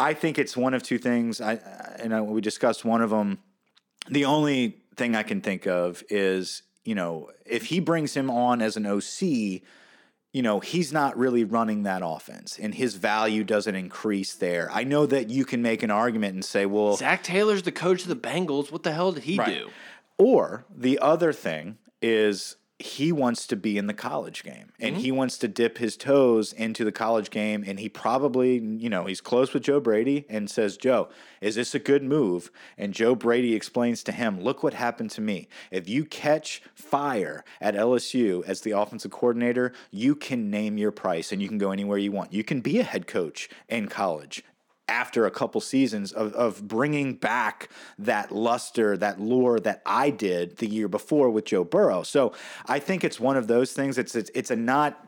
Speaker 2: I think it's one of two things. I and I, we discussed one of them. The only thing I can think of is you know if he brings him on as an OC you know, he's not really running that offense and his value doesn't increase there. I know that you can make an argument and say, well,
Speaker 1: Zac Taylor's the coach of the Bengals. What the hell did he
Speaker 2: Right.
Speaker 1: do?
Speaker 2: or the other thing is he wants to be in the college game and mm-hmm. he wants to dip his toes into the college game and he probably you know he's close with joe brady and says joe is this a good move? And joe brady explains to him look what happened to me. If you catch fire at lsu as the offensive coordinator you can name your price and you can go anywhere you want. You can be a head coach in college after a couple seasons of, of bringing back that luster, that lure that I did the year before with Joe Burrow. So I think it's one of those things. It's it's, it's a not.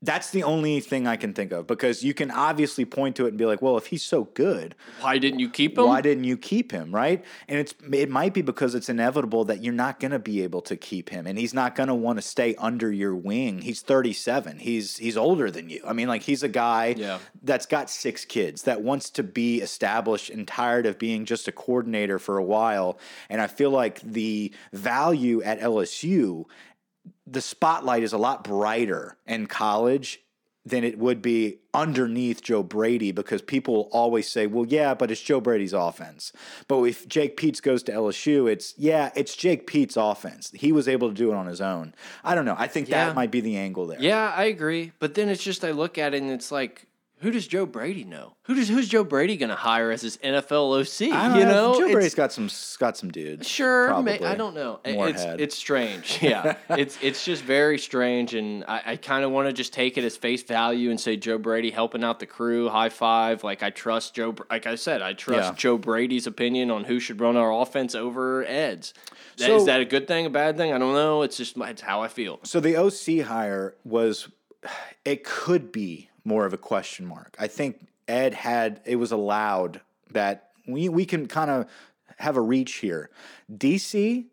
Speaker 2: That's the only thing I can think of because you can obviously point to it and be like, well, if he's so good,
Speaker 1: Why didn't you keep him?
Speaker 2: why didn't you keep him, right? And it's it might be because it's inevitable that you're not going to be able to keep him and he's not going to want to stay under your wing. He's 37. He's he's older than you. I mean, like he's a guy
Speaker 1: Yeah.
Speaker 2: that's got six kids that wants to be established and tired of being just a coordinator for a while. And I feel like the value at LSU the spotlight is a lot brighter in college than it would be underneath Joe Brady because people always say, well, yeah, but it's Joe Brady's offense. But if Jake Peetz goes to LSU, it's, yeah, it's Jake Peetz' offense. He was able to do it on his own. I don't know. I think
Speaker 1: Yeah.
Speaker 2: that might be the angle there.
Speaker 1: Yeah, I agree. But then it's just I look at it and it's like, who does Joe Brady know? Who does who's Joe Brady going to hire as his NFL OC?
Speaker 2: I don't
Speaker 1: you know,
Speaker 2: Joe Brady's got some got some dudes.
Speaker 1: Sure, may, I don't know.
Speaker 2: More
Speaker 1: It's
Speaker 2: head.
Speaker 1: it's strange. Yeah, it's it's just very strange, and I, I kind of want to just take it as face value and say Joe Brady helping out the crew, high five. Like I trust Joe. Like I said, I trust
Speaker 2: Yeah.
Speaker 1: Joe Brady's opinion on who should run our offense over Ed's. That,
Speaker 2: So-
Speaker 1: is that a good thing, a bad thing? I don't know. It's just it's how I feel.
Speaker 2: So the OC hire was, it could be more of a question mark. I think Ed had it was allowed that we we can kind of have a reach here. DC,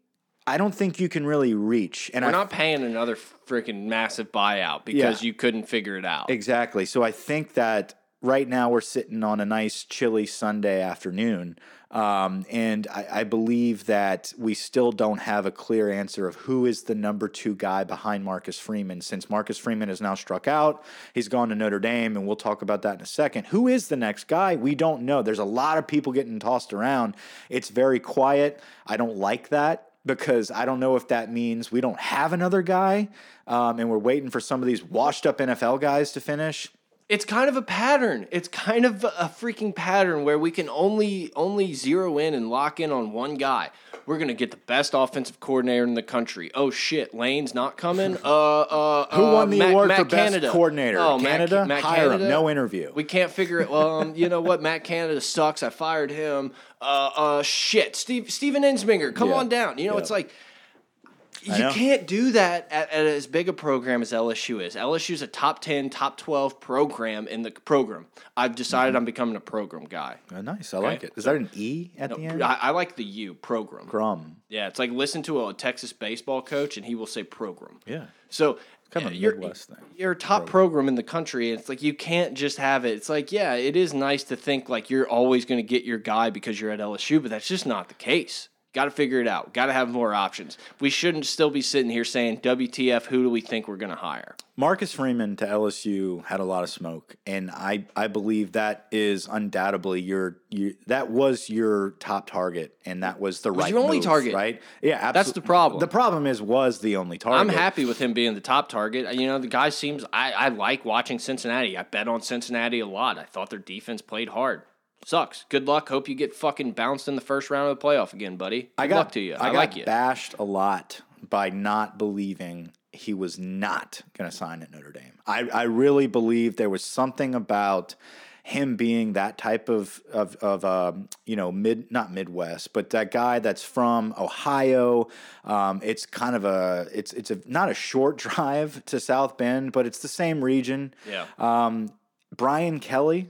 Speaker 2: I don't think you can really reach, and
Speaker 1: We're
Speaker 2: I
Speaker 1: not paying another freaking massive buyout because
Speaker 2: Yeah.
Speaker 1: you couldn't figure it out.
Speaker 2: Exactly. So I think that right now we're sitting on a nice chilly Sunday afternoon. Um, and I, I believe that we still don't have a clear answer of who is the number two guy behind Marcus Freeman. Since Marcus Freeman has now struck out, he's gone to Notre Dame, and we'll talk about that in a second. Who is the next guy? We don't know. There's a lot of people getting tossed around. It's very quiet. I don't like that because I don't know if that means we don't have another guy um, and we're waiting for some of these washed up NFL guys to finish.
Speaker 1: It's kind of a pattern. It's kind of a freaking pattern where we can only only zero in and lock in on one guy. We're gonna get the best offensive coordinator in the country. Oh shit, Lane's not coming. Uh, uh,
Speaker 2: Who
Speaker 1: uh,
Speaker 2: won the
Speaker 1: Matt-
Speaker 2: award
Speaker 1: Matt
Speaker 2: for best
Speaker 1: Canada.
Speaker 2: coordinator?
Speaker 1: Oh,
Speaker 2: Canada?
Speaker 1: Matt
Speaker 2: Hire him.
Speaker 1: Canada?
Speaker 2: No interview.
Speaker 1: We can't figure it. Well, um, you know what? Matt Canada sucks. I fired him. Uh, uh, shit. Steve Steven Ensminger, come
Speaker 2: Yeah.
Speaker 1: on down. You know,
Speaker 2: Yeah.
Speaker 1: it's like you can't do that at, at as big a program as LSU is. LSU is a top 10, top 12 program in the program. I've decided
Speaker 2: Mm-hmm.
Speaker 1: I'm becoming a program guy.
Speaker 2: Oh, nice. I like it. Is that an E at the end?
Speaker 1: I, I like the U, program.
Speaker 2: Grum.
Speaker 1: Yeah, it's like listen to a Texas baseball coach and he will say program.
Speaker 2: Yeah.
Speaker 1: So
Speaker 2: Kind of a
Speaker 1: you're,
Speaker 2: Midwest thing.
Speaker 1: You're a top program in the country. It's like you can't just have it. It's like, yeah, it is nice to think like you're always going to get your guy because you're at LSU, but that's just not the case. Got to figure it out. Got to have more options. We shouldn't still be sitting here saying, WTF, who do we think we're going to hire?
Speaker 2: Marcus Freeman to LSU had a lot of smoke, and I, I believe that is undoubtedly your, you that was your top target, and that was the right
Speaker 1: your only
Speaker 2: move,
Speaker 1: target.
Speaker 2: right? Yeah, absolutely.
Speaker 1: That's the problem.
Speaker 2: The problem is was the only target.
Speaker 1: I'm happy with him being the top target. You know, the guy seems, I, I like watching Cincinnati. I bet on Cincinnati a lot. I thought their defense played hard. Sucks. Good luck. Hope you get fucking bounced in the first round of the playoff again, buddy. Good
Speaker 2: I got,
Speaker 1: luck to you. I,
Speaker 2: I, got
Speaker 1: like you.
Speaker 2: bashed a lot by not believing he was not going to sign at Notre Dame. I, I really believe there was something about him being that type of of, of um, you know mid not Midwest, but that guy that's from Ohio. Um, it's kind of a it's it's a not a short drive to South Bend, but it's the same region.
Speaker 1: Yeah.
Speaker 2: Um, Brian Kelly,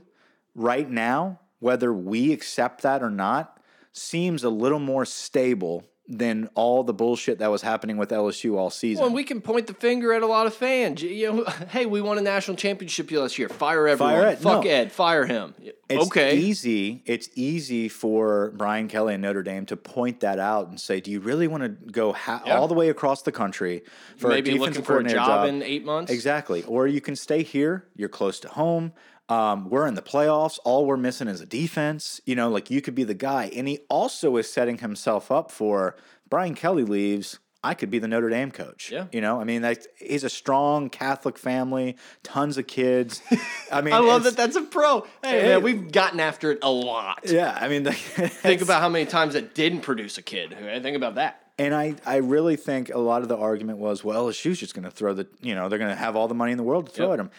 Speaker 2: right now, whether we accept that or not, seems a little more stable than all the bullshit that was happening with LSU all season.
Speaker 1: Well, and we can point the finger at a lot of fans. You know, hey, we won a national championship last year. Fire everyone.
Speaker 2: Fire Ed.
Speaker 1: Fuck
Speaker 2: No.
Speaker 1: Ed. Fire him.
Speaker 2: it's
Speaker 1: okay.
Speaker 2: easy. It's easy for Brian Kelly and Notre Dame to point that out and say, "Do you really want to go ha- all the way across the country for
Speaker 1: Maybe
Speaker 2: a
Speaker 1: looking
Speaker 2: defensive
Speaker 1: for a
Speaker 2: coordinator
Speaker 1: job in eight months.
Speaker 2: Exactly. Or you can stay here. You're close to home. Um, we're in the playoffs. All we're missing is a defense. You know, like you could be the guy. And he also is setting himself up for Brian Kelly leaves. I could be the Notre Dame coach.
Speaker 1: Yeah.
Speaker 2: You know, I mean, like, he's a strong Catholic family, tons of kids. I mean,
Speaker 1: I love that that's a pro. Hey,
Speaker 2: Hey.
Speaker 1: man, we've gotten after it a lot.
Speaker 2: Yeah, I mean,
Speaker 1: Think about how many times it didn't produce a kid. Think about that.
Speaker 2: And I, I really think a lot of the argument was, well, LSU's just going to throw the, you know, they're going to have all the money in the world to throw
Speaker 1: Yep.
Speaker 2: at him.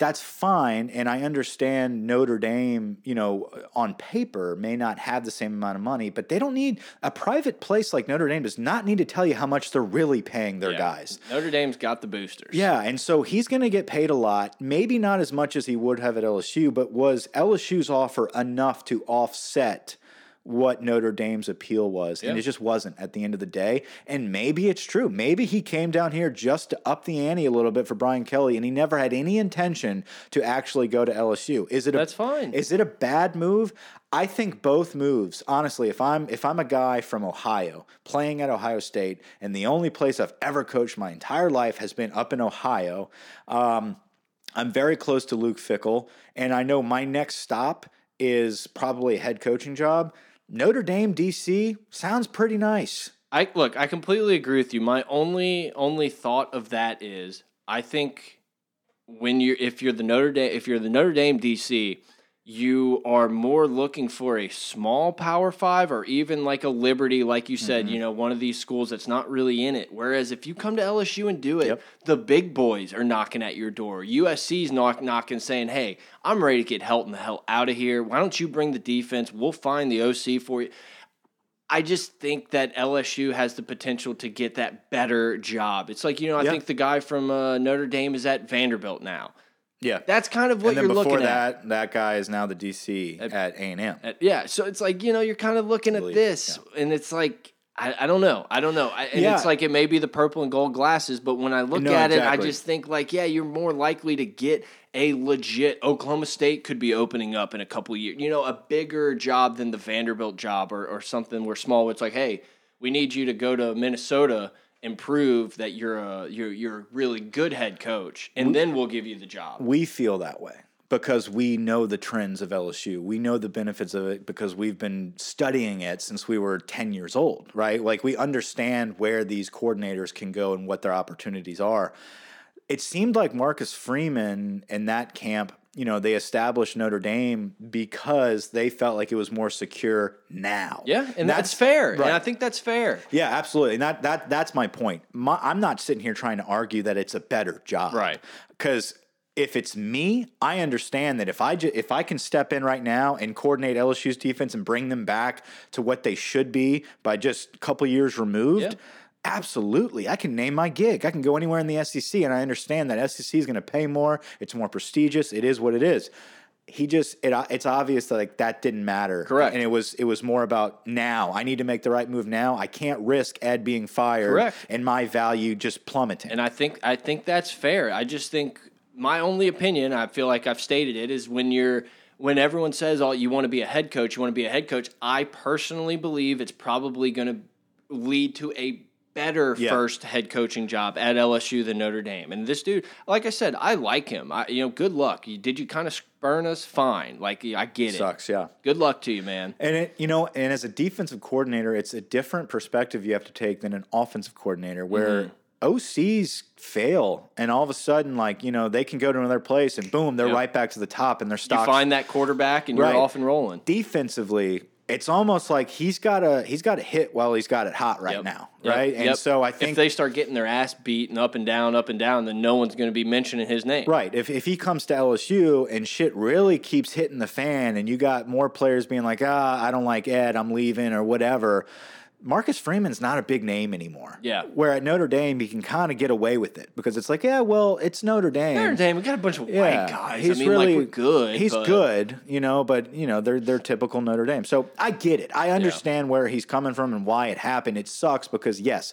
Speaker 2: That's fine. And I understand Notre Dame, you know, on paper may not have the same amount of money, but they don't need a private place like Notre Dame does not need to tell you how much they're really paying their
Speaker 1: Yeah.
Speaker 2: guys.
Speaker 1: Notre Dame's got the boosters.
Speaker 2: Yeah, and so he's going to get paid a lot, maybe not as much as he would have at LSU, but was LSU's offer enough to offset what Notre Dame's appeal was? And it just wasn't at the end of the day. And maybe it's true. Maybe he came down here just to up the ante a little bit for Brian Kelly, and he never had any intention to actually go to LSU. Is it a,
Speaker 1: That's fine.
Speaker 2: Is it a bad move? I think both moves. Honestly, if I'm if I'm a guy from Ohio playing at Ohio State, and the only place I've ever coached my entire life has been up in Ohio, um, I'm very close to Luke Fickell, and I know my next stop is probably a head coaching job. Notre Dame, DC sounds pretty nice.
Speaker 1: I look, I completely agree with you. My only only thought of that is I think when you're if you're the Notre Dame if you're the Notre Dame DC, you are more looking for a small power five or even like a Liberty, like you said,
Speaker 2: Mm-hmm.
Speaker 1: you know, one of these schools that's not really in it. Whereas if you come to LSU and do it,
Speaker 2: Yep.
Speaker 1: the big boys are knocking at your door. USC's knock knocking saying, Hey, I'm ready to get Helton the hell out of here. Why don't you bring the defense? We'll find the OC for you. I just think that LSU has the potential to get that better job. It's like, you know, I
Speaker 2: Yeah.
Speaker 1: think the guy from uh, Notre Dame is at Vanderbilt now.
Speaker 2: Yeah.
Speaker 1: That's kind of what
Speaker 2: and then
Speaker 1: you're
Speaker 2: before
Speaker 1: looking at.
Speaker 2: Before that, that guy is now the DC at A and M.
Speaker 1: At- Yeah. So it's like, you know, you're kind of looking at
Speaker 2: Believe,
Speaker 1: this and it's like, I, I don't know. I don't know. I, and
Speaker 2: Yeah.
Speaker 1: it's like it may be the purple and gold glasses, but when I look
Speaker 2: No,
Speaker 1: at it. I just think like, yeah, you're more likely to get a legit Oklahoma State could be opening up in a couple years. You know, a bigger job than the Vanderbilt job or, or something where small. It's like, hey, we need you to go to Minnesota and prove that you're a you're you're a really good head coach, and then we'll give you the job.
Speaker 2: we feel that way because we know the trends of LSU. We know the benefits of it because we've been studying it since we were 10 years old, right? Like we understand where these coordinators can go and what their opportunities are. It seemed like Marcus Freeman in that camp, you know, they established Notre Dame because they felt like it was more secure now.
Speaker 1: Yeah, and that's, fair,
Speaker 2: right.
Speaker 1: and I think that's fair.
Speaker 2: Yeah, absolutely. And that that that's my point. My, I'm not sitting here trying to argue that it's a better job.
Speaker 1: Right.
Speaker 2: Because if it's me, I understand that if I ju- if I can step in right now and coordinate LSU's defense and bring them back to what they should be by just a couple years removed,
Speaker 1: Yeah.
Speaker 2: Absolutely. I can name my gig. I can go anywhere in the SEC and I understand that SEC is going to pay more. It's more prestigious. It is what it is. He just it, uh, it's obvious that like that didn't matter.
Speaker 1: Correct.
Speaker 2: And it was it was more about now. I need to make the right move now. I can't risk Ed being fired
Speaker 1: Correct.
Speaker 2: and my value just plummeting.
Speaker 1: And I think I think that's fair. I just think my only opinion, I feel like I've stated it, is when you're when everyone says oh you want to be a head coach, you want to be a head coach, I personally believe it's probably going to lead to a better
Speaker 2: Yeah.
Speaker 1: first head coaching job at LSU than Notre Dame. And this dude, like I said, I like him. I, you know, good luck. You, did you kind of spurn us? Fine. Like I get it.
Speaker 2: Sucks, yeah.
Speaker 1: Good luck to you, man.
Speaker 2: And it, you know, and as a defensive coordinator, it's a different perspective you have to take than an offensive coordinator, where
Speaker 1: Mm-hmm.
Speaker 2: OCs fail, and all of a sudden, like you know, they can go to another place, and boom, they're
Speaker 1: Yep.
Speaker 2: right back to the top, and their
Speaker 1: You
Speaker 2: stock.
Speaker 1: find that quarterback and you're off and rolling.
Speaker 2: defensively, it's almost like he's got to he's got to hit while he's got it hot right
Speaker 1: Yep.
Speaker 2: now,
Speaker 1: Yep.
Speaker 2: right? And
Speaker 1: Yep.
Speaker 2: so I think
Speaker 1: if they start getting their ass beaten up and down, up and down, then no one's going to be mentioning his name.
Speaker 2: Right. If if he comes to LSU and shit really keeps hitting the fan and you got more players being like, ah, I don't like Ed, I'm leaving or whatever, Marcus Freeman's not a big name anymore.
Speaker 1: Yeah.
Speaker 2: Where at Notre Dame he can kind of get away with it because it's like, yeah, well, it's Notre Dame.
Speaker 1: Notre Dame, we got a bunch of
Speaker 2: Yeah,
Speaker 1: white guys.
Speaker 2: he's
Speaker 1: I mean,
Speaker 2: really
Speaker 1: like we're good.
Speaker 2: He's
Speaker 1: but-
Speaker 2: good, you know, but you know they're they're typical Notre Dame. So I get it. I understand where he's coming from and why it happened. It sucks because yes,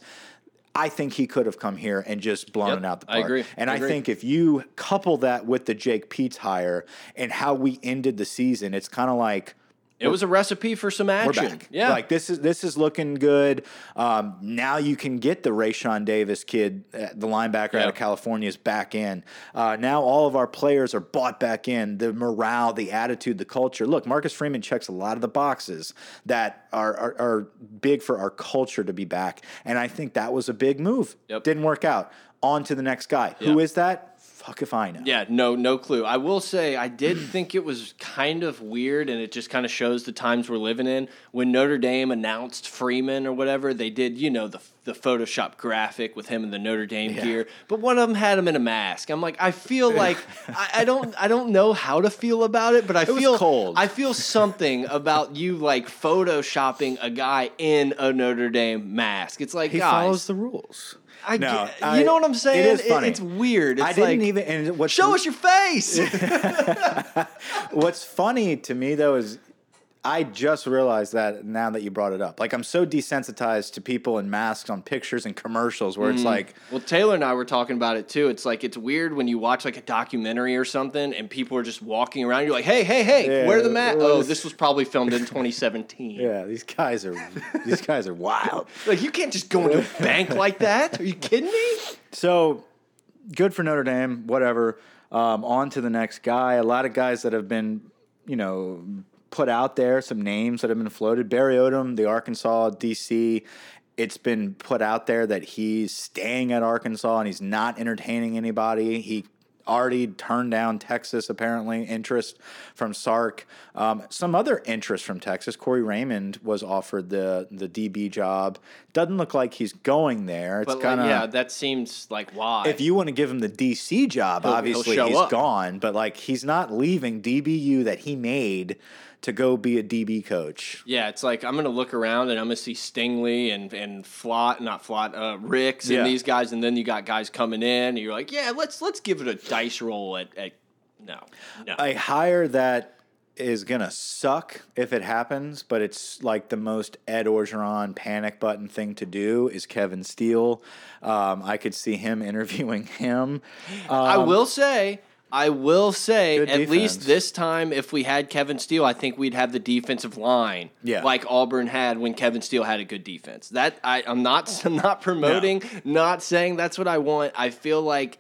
Speaker 2: I think he could have come here and just blown
Speaker 1: Yep,
Speaker 2: it out the park.
Speaker 1: I agree.
Speaker 2: And
Speaker 1: I
Speaker 2: I, think if you couple that with the Jake Peetz hire and how we ended the season, it's kind of like
Speaker 1: It was a recipe for some
Speaker 2: we're
Speaker 1: action.
Speaker 2: back.
Speaker 1: Yeah.
Speaker 2: like this is this is looking good. Um, now you can get the Raesjon Davis kid, uh, the linebacker out of California, is back in. Uh, now all of our players are bought back in. The morale, the attitude, the culture. Look, Marcus Freeman checks a lot of the boxes that are are, are big for our culture to be back, and I think that was a big move.
Speaker 1: Yep.
Speaker 2: Didn't work out. On to the next guy. Who
Speaker 1: Yeah.
Speaker 2: is that? Fuck if I know.
Speaker 1: Yeah, no, no clue. I will say I did think it was kind of weird, and it just kind of shows the times we're living in. When Notre Dame announced Freeman or whatever, they did, you know, the the Photoshop graphic with him in the Notre Dame gear, but one of them had him in a mask. I'm like, I feel like I, I don't, I don't know how to feel about it, but I
Speaker 2: was
Speaker 1: feel
Speaker 2: cold.
Speaker 1: I feel something about you like photoshopping a guy in a Notre Dame mask. It's like
Speaker 2: He
Speaker 1: guys,
Speaker 2: follows the rules.
Speaker 1: I
Speaker 2: No,
Speaker 1: get-
Speaker 2: I-
Speaker 1: you know what I'm saying?
Speaker 2: It is funny.
Speaker 1: it's weird. It's
Speaker 2: I didn't
Speaker 1: like,
Speaker 2: even. And what's
Speaker 1: show us your face.
Speaker 2: What's funny to me though is I just realized that now that you brought it up. Like I'm so desensitized to people in masks on pictures and commercials where it's like
Speaker 1: Well, Taylor and I were talking about it too. It's like it's weird when you watch like a documentary or something and people are just walking around. You're like, hey, hey, hey,
Speaker 2: Yeah,
Speaker 1: where the mat? Oh,
Speaker 2: this-
Speaker 1: this was probably filmed in 2017.
Speaker 2: yeah, these guys are these guys are wild.
Speaker 1: Like you can't just go into a bank like that. Are you kidding me?
Speaker 2: So good for Notre Dame, whatever. Um, on to the next guy. A lot of guys that have been, you know, put out there, some names that have been floated. Barry Odom, the Arkansas DC. It's been put out there that he's staying at Arkansas and he's not entertaining anybody. He already turned down Texas, apparently, interest from Sark. Um, some other interest from Texas. Corey Raymond was offered the the DB job. Doesn't look like he's going there. It's kind
Speaker 1: like,
Speaker 2: of
Speaker 1: yeah, that seems like why.
Speaker 2: if you want to give him the DC job,
Speaker 1: He'll- he'll
Speaker 2: he's
Speaker 1: up.
Speaker 2: gone. But like he's not leaving DBU that he made to go be a DB coach.
Speaker 1: yeah, it's like I'm gonna look around and I'm gonna see Stingley and and Flot, not Flot, uh, Ricks
Speaker 2: Yeah.
Speaker 1: and these guys, and then you got guys coming in. And you're like, yeah, let's let's give it a dice roll at, at no, no.
Speaker 2: A hire that is gonna suck if it happens, but it's like the most Ed Orgeron panic button thing to do is Kevin Steele. Um, I could see him interviewing him.
Speaker 1: I will say, I will say,
Speaker 2: Good
Speaker 1: at least this time, if we had Kevin Steele, I think we'd have the defensive line,
Speaker 2: Yeah.
Speaker 1: like Auburn had when Kevin Steele had a good defense. That I, I'm not, I'm not promoting, not saying that's what I want. I feel like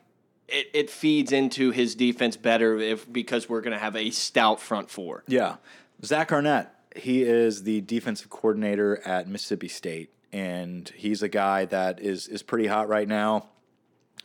Speaker 1: it, it feeds into his defense better if because we're gonna have a stout front four.
Speaker 2: Yeah. Zach Arnett, he is the defensive coordinator at Mississippi State, and he's a guy that is is pretty hot right now.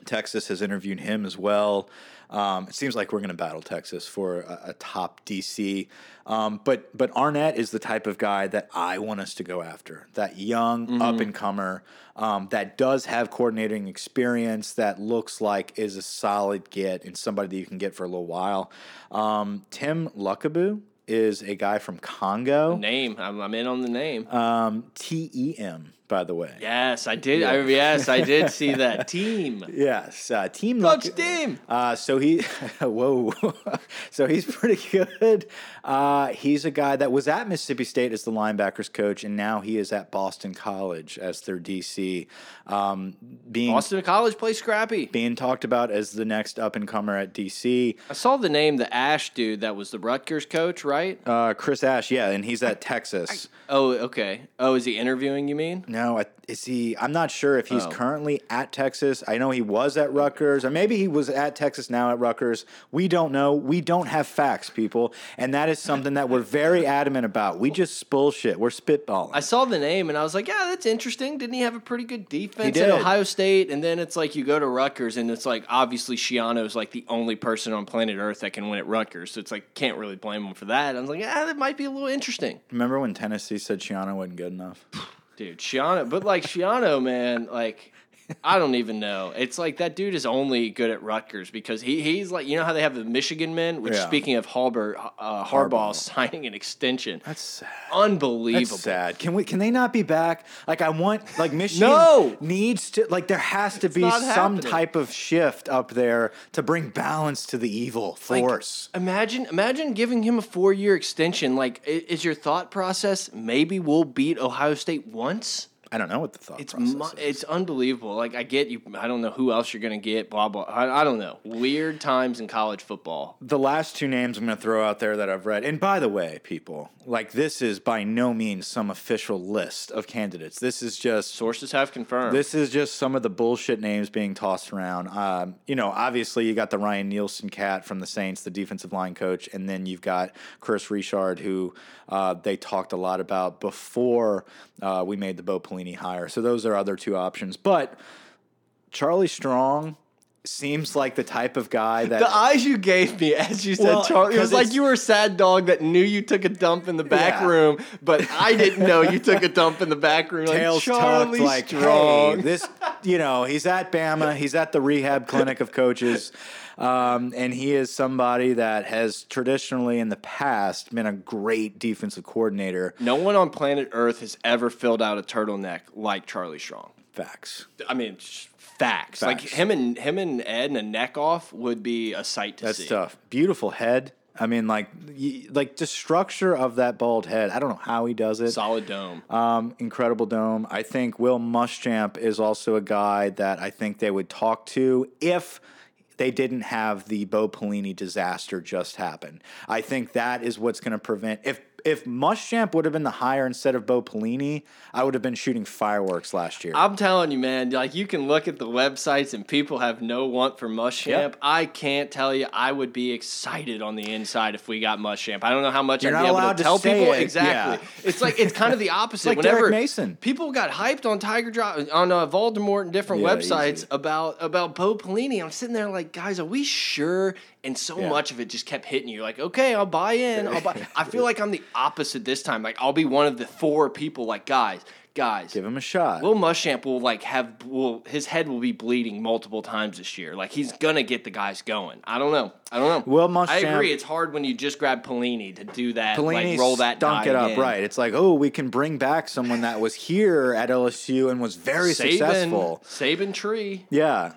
Speaker 2: Texas has interviewed him as well. Um, it seems like we're going to battle Texas for a, a top DC. Um, but but Arnett is the type of guy that I want us to go after. That young up and comer um, that does have coordinating experience. That looks like is a solid get and somebody that you can get for a little while. Um, Tem Lukabu is a guy from Congo.
Speaker 1: Name, I'm, I'm in on the name.
Speaker 2: Um, T E M, by the way.
Speaker 1: yes, I did. I, yes, I did see that team.
Speaker 2: Yes, uh, team
Speaker 1: Coach
Speaker 2: Luck-
Speaker 1: Team.
Speaker 2: Uh, so he, whoa, so he's pretty good. Uh, he's a guy that was at Mississippi State as the linebackers coach, and now he is at Boston College as their DC. Um, being
Speaker 1: Boston College plays scrappy.
Speaker 2: being talked about as the next up and comer at DC.
Speaker 1: I saw the name, the Ash dude that was the Rutgers coach, right?
Speaker 2: Uh, Chris Ash, yeah, and he's at Texas.
Speaker 1: Oh, okay. Oh, is he interviewing? You mean?
Speaker 2: No, Is he? I'm not sure if he's
Speaker 1: Oh.
Speaker 2: currently at Texas. I know he was at Rutgers, or maybe he was at Texas now at Rutgers. We don't know. We don't have facts, people, and that is something that we're very adamant about. We just bullshit. We're spitballing.
Speaker 1: I saw the name and I was like, yeah, that's interesting. Didn't he have a pretty good defense at Ohio State? And then it's like you go to Rutgers and it's like obviously Schiano is like the only person on planet Earth that can win at Rutgers. So it's like can't really blame him for that. I was like, yeah, that might be a little interesting.
Speaker 2: Remember when Tennessee said Schiano wasn't good enough?
Speaker 1: Dude, Schiano, but like Schiano, man, like I don't even know. It's like that dude is only good at Rutgers because he he's like you know how they have the Michigan men. Which
Speaker 2: Yeah.
Speaker 1: speaking of Harbaugh, uh,
Speaker 2: Harbaugh.
Speaker 1: Harbaugh signing an extension,
Speaker 2: That's sad.
Speaker 1: unbelievable.
Speaker 2: That's sad. Can we? Can they not be back? Like I want. Like Michigan
Speaker 1: No!
Speaker 2: needs to. Like there has to be
Speaker 1: not
Speaker 2: some
Speaker 1: happening.
Speaker 2: type of shift up there to bring balance to the evil
Speaker 1: Like,
Speaker 2: force.
Speaker 1: imagine, imagine giving him a four-year extension. Like, i- is your thought process maybe we'll beat Ohio State once?
Speaker 2: I don't know what the thought
Speaker 1: It's
Speaker 2: process
Speaker 1: mu-
Speaker 2: is.
Speaker 1: it's unbelievable. Like I get you. I don't know who else you're gonna get. Blah blah. I, I don't know. Weird times in college football.
Speaker 2: the last two names I'm going to throw out there that I've read, and by the way, people, like this is by no means some official list of candidates. This is just
Speaker 1: Sources have confirmed.
Speaker 2: This is just some of the bullshit names being tossed around. Um, you know, obviously you got the Ryan Nielsen cat from the Saints, the defensive line coach, and then you've got Chris Richard, who uh, they talked a lot about before uh, we made the Bo Pelini hire. So those are other two options. But Charlie Strong seems like the type of guy that
Speaker 1: the eyes you gave me as you said,
Speaker 2: Well,
Speaker 1: Charlie, it was like you were a sad dog that knew you took a dump in the back
Speaker 2: Yeah.
Speaker 1: room, but I didn't know you took a dump in the back room. Like,
Speaker 2: tails
Speaker 1: Charlie
Speaker 2: tucked like
Speaker 1: Strong.
Speaker 2: hey this you know he's at bama he's at the rehab clinic of coaches um, and he is somebody that has traditionally in the past been a great defensive coordinator
Speaker 1: no one on planet Earth has ever filled out a turtleneck like Charlie Strong.
Speaker 2: facts
Speaker 1: I mean, facts. Like him and him and Ed and a neck off would be a sight to
Speaker 2: that's
Speaker 1: see.
Speaker 2: tough beautiful head i mean like y- like the structure of that bald head i don't know how he does it
Speaker 1: Solid dome.
Speaker 2: Um, incredible dome. I think Will Muschamp is also a guy that I think they would talk to if they didn't have the Bo Pelini disaster just happen. I think that is what's going to prevent if if Muschamp would have been the hire instead of Bo Pelini, I would have been shooting fireworks last year.
Speaker 1: I'm telling you, man. Like you can look at the websites and people have no want for Muschamp.
Speaker 2: Yep.
Speaker 1: I can't tell you. I would be excited on the inside if we got Muschamp. I don't know how much
Speaker 2: You're
Speaker 1: I'd
Speaker 2: not
Speaker 1: be able
Speaker 2: allowed
Speaker 1: to tell people
Speaker 2: it.
Speaker 1: exactly. It's like it's kind of the opposite.
Speaker 2: like
Speaker 1: Whenever
Speaker 2: Derek Mason.
Speaker 1: people got hyped on Tiger Drop on uh, Voldemort and different
Speaker 2: Yeah,
Speaker 1: websites
Speaker 2: easy.
Speaker 1: about about Bo Pelini, I'm sitting there like, guys, are we sure? And so
Speaker 2: Yeah.
Speaker 1: much of it just kept hitting you. Like, okay, I'll buy in. I'll buy. I feel like I'm the opposite this time. Like, I'll be one of the four people. Like, guys, guys,
Speaker 2: Give him a shot.
Speaker 1: Will Muschamp will like have will his head will be bleeding multiple times this year. Like he's gonna get the guys going. I don't know. I don't know.
Speaker 2: Will Muschamp?
Speaker 1: I agree. It's hard when you just grab Pelini to do that.
Speaker 2: Pelini
Speaker 1: like roll that
Speaker 2: dunk it up
Speaker 1: in.
Speaker 2: right. It's like, oh, we can bring back someone that was here at LSU and was very
Speaker 1: Saban,
Speaker 2: successful.
Speaker 1: Saban tree.
Speaker 2: Yeah,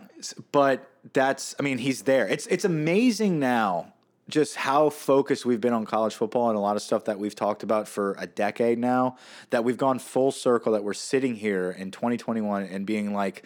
Speaker 2: but that's I mean he's there. It's it's amazing now just how focused we've been on college football and a lot of stuff that we've talked about for a decade now that we've gone full circle that we're sitting here in 2021 and being like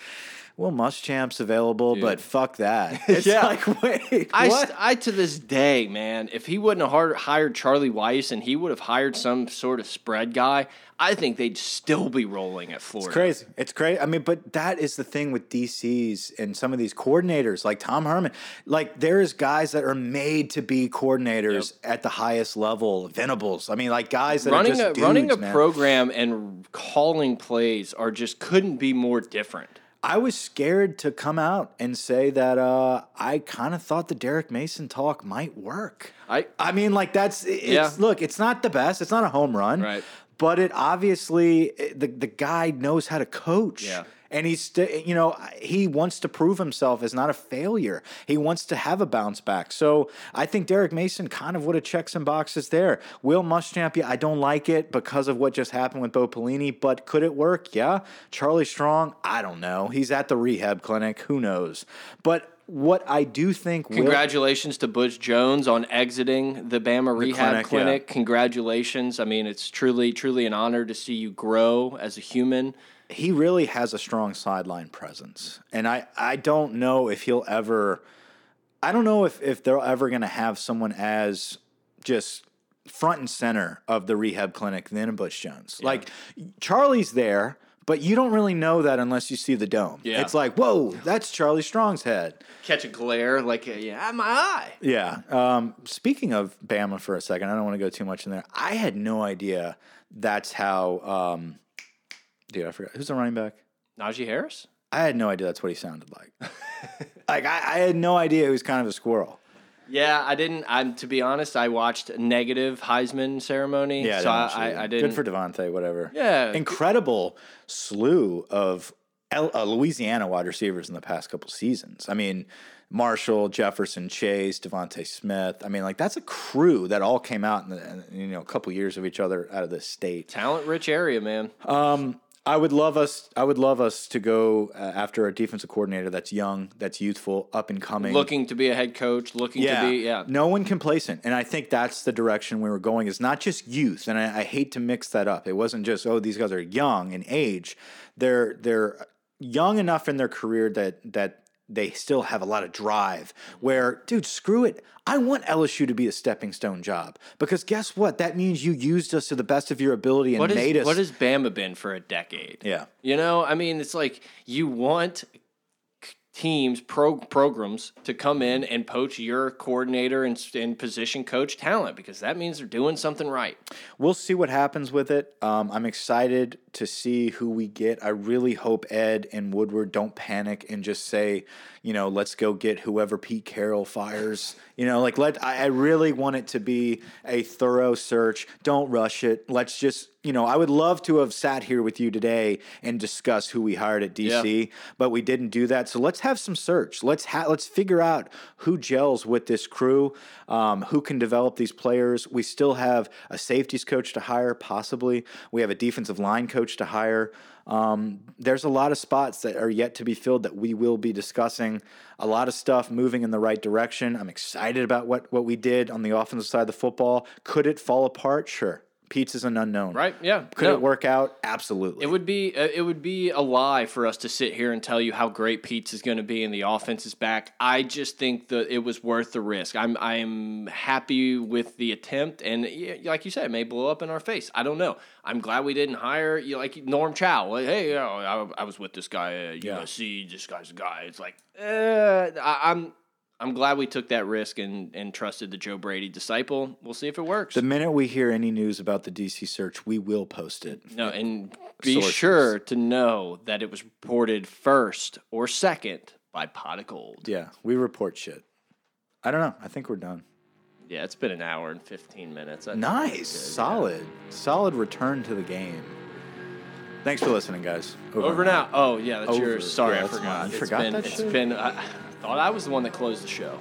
Speaker 2: well Muschamp's available but fuck that. It's
Speaker 1: Yeah.
Speaker 2: like wait
Speaker 1: I, st- I to this day, man, if he wouldn't have hard, hired Charlie Weis and he would have hired some sort of spread guy, I think they'd still be rolling at Florida.
Speaker 2: It's crazy. It's crazy. I mean, but that is the thing with DCs and some of these coordinators, like Tom Herman. Like there's guys that are made to be coordinators at the highest level. Venables. I mean, like guys that
Speaker 1: running
Speaker 2: are just
Speaker 1: a running a
Speaker 2: man.
Speaker 1: program and calling plays are just couldn't be more different.
Speaker 2: I was scared to come out and say that uh, I kind of thought the Derek Mason talk might work.
Speaker 1: I
Speaker 2: I mean, like that's it's
Speaker 1: Yeah.
Speaker 2: look, it's not the best. It's not a home run,
Speaker 1: Right.
Speaker 2: But it obviously eh, the the guy knows how to coach.
Speaker 1: Yeah.
Speaker 2: And he's, st- eh, you know, he wants to prove himself as not a failure. He wants to have a bounce back. So I think Derek Mason kind of would have checked some boxes there. Will Muschamp, yeah, I don't like it because of what just happened with Bo Pelini, but could it work? Yeah. Charlie Strong, I don't know. He's at the rehab clinic. Who knows? But what I do think will
Speaker 1: Congratulations to Butch Jones on exiting the Bama Rehab
Speaker 2: clinic,
Speaker 1: Clinic.
Speaker 2: yeah.
Speaker 1: Congratulations. I mean, it's truly, truly an honor to see you grow as a human.
Speaker 2: he really has a strong sideline presence. And I, I don't know if he'll ever I don't know if, if they're ever gonna have someone as just front and center of the rehab clinic than a Butch Jones. Like Charlie's there, but you don't really know that unless you see the dome.
Speaker 1: Yeah.
Speaker 2: It's like, whoa, that's Charlie Strong's head.
Speaker 1: Catch a glare, like, uh, yeah, my eye.
Speaker 2: Yeah. Um, speaking of Bama for a second, I don't want to go too much in there. I had no idea that's how. Um, dude, I forgot who's the running back.
Speaker 1: Najee Harris?
Speaker 2: I had no idea that's what he sounded like. like I, I had no idea he was kind of a squirrel.
Speaker 1: Yeah, I didn't. I'm to be honest. I watched negative Heisman ceremony.
Speaker 2: Yeah,
Speaker 1: so I,
Speaker 2: didn't
Speaker 1: I, I didn't.
Speaker 2: Good for DeVonta, whatever.
Speaker 1: Yeah.
Speaker 2: incredible slew of L- uh, Louisiana wide receivers in the past couple seasons. I mean, Marshall, Jefferson, Chase, DeVonta Smith. I mean, like that's a crew that all came out in, the, in you know a couple years of each other out of this state.
Speaker 1: talent rich area, man.
Speaker 2: Um, I would love us. I would love us to go uh, after a defensive coordinator that's young, that's youthful, up and coming,
Speaker 1: looking to be a head coach, looking
Speaker 2: yeah,
Speaker 1: to be yeah.
Speaker 2: no one complacent, and I think that's the direction we were going. Is not just youth, and I, I hate to mix that up. It wasn't just oh these guys are young in age. They're they're young enough in their career that that they still have a lot of drive. Where dude, screw it. I want LSU to be a stepping stone job because guess what? That means you used us to the best of your ability and
Speaker 1: What,
Speaker 2: made
Speaker 1: is,
Speaker 2: us.
Speaker 1: what has Bama been for a decade?
Speaker 2: yeah.
Speaker 1: You know, I mean, it's like you want teams, pro- programs to come in and poach your coordinator and, and position coach talent because that means they're doing something right.
Speaker 2: We'll see what happens with it. Um, I'm excited to see who we get. I really hope Ed and Woodward don't panic and just say, you know, let's go get whoever Pete Carroll fires. You know, like let I, I really want it to be a thorough search. Don't rush it. Let's just, you know, I would love to have sat here with you today and discuss who we hired at DC, but we didn't do that. So let's have some search. Let's ha- let's figure out who gels with this crew, um, who can develop these players. We still have a safeties coach to hire, possibly. We have a defensive line coach to hire. Um, there's a lot of spots that are yet to be filled that we will be discussing. A lot of stuff moving in the right direction. I'm excited about what what we did on the offensive side of the football. Could it fall apart? Sure. Peetz is an unknown.
Speaker 1: Right? Yeah.
Speaker 2: Could
Speaker 1: No.
Speaker 2: it work out? Absolutely.
Speaker 1: It would be uh, it would be a lie for us to sit here and tell you how great Peetz is going to be and the offense is back. I just think that it was worth the risk. I'm I'm happy with the attempt, and like you said, it may blow up in our face. I don't know. I'm glad we didn't hire you know, like Norm Chow. Like, hey, you know, I, I was with this guy at
Speaker 2: Yeah.
Speaker 1: USC. This guy's a guy. It's like uh, I, I'm. I'm glad we took that risk and, and trusted the Joe Brady disciple. We'll see if it works.
Speaker 2: the minute we hear any news about the DC search, we will post it.
Speaker 1: No, and be
Speaker 2: Sources.
Speaker 1: sure to know that it was reported first or second by Pot of Gold.
Speaker 2: Yeah, we report shit. I don't know. I think we're done.
Speaker 1: Yeah, it's been an hour and 15 minutes. Think
Speaker 2: Nice,
Speaker 1: that's good,
Speaker 2: solid, solid return to the game. Thanks for listening, guys.
Speaker 1: yeah. Over now. Oh, yeah, that's
Speaker 2: Over.
Speaker 1: yours. Sorry,
Speaker 2: Yeah,
Speaker 1: I forgot.
Speaker 2: You forgot
Speaker 1: been,
Speaker 2: that
Speaker 1: It's
Speaker 2: shit?
Speaker 1: been, I Oh, thought I was the one that closed the show.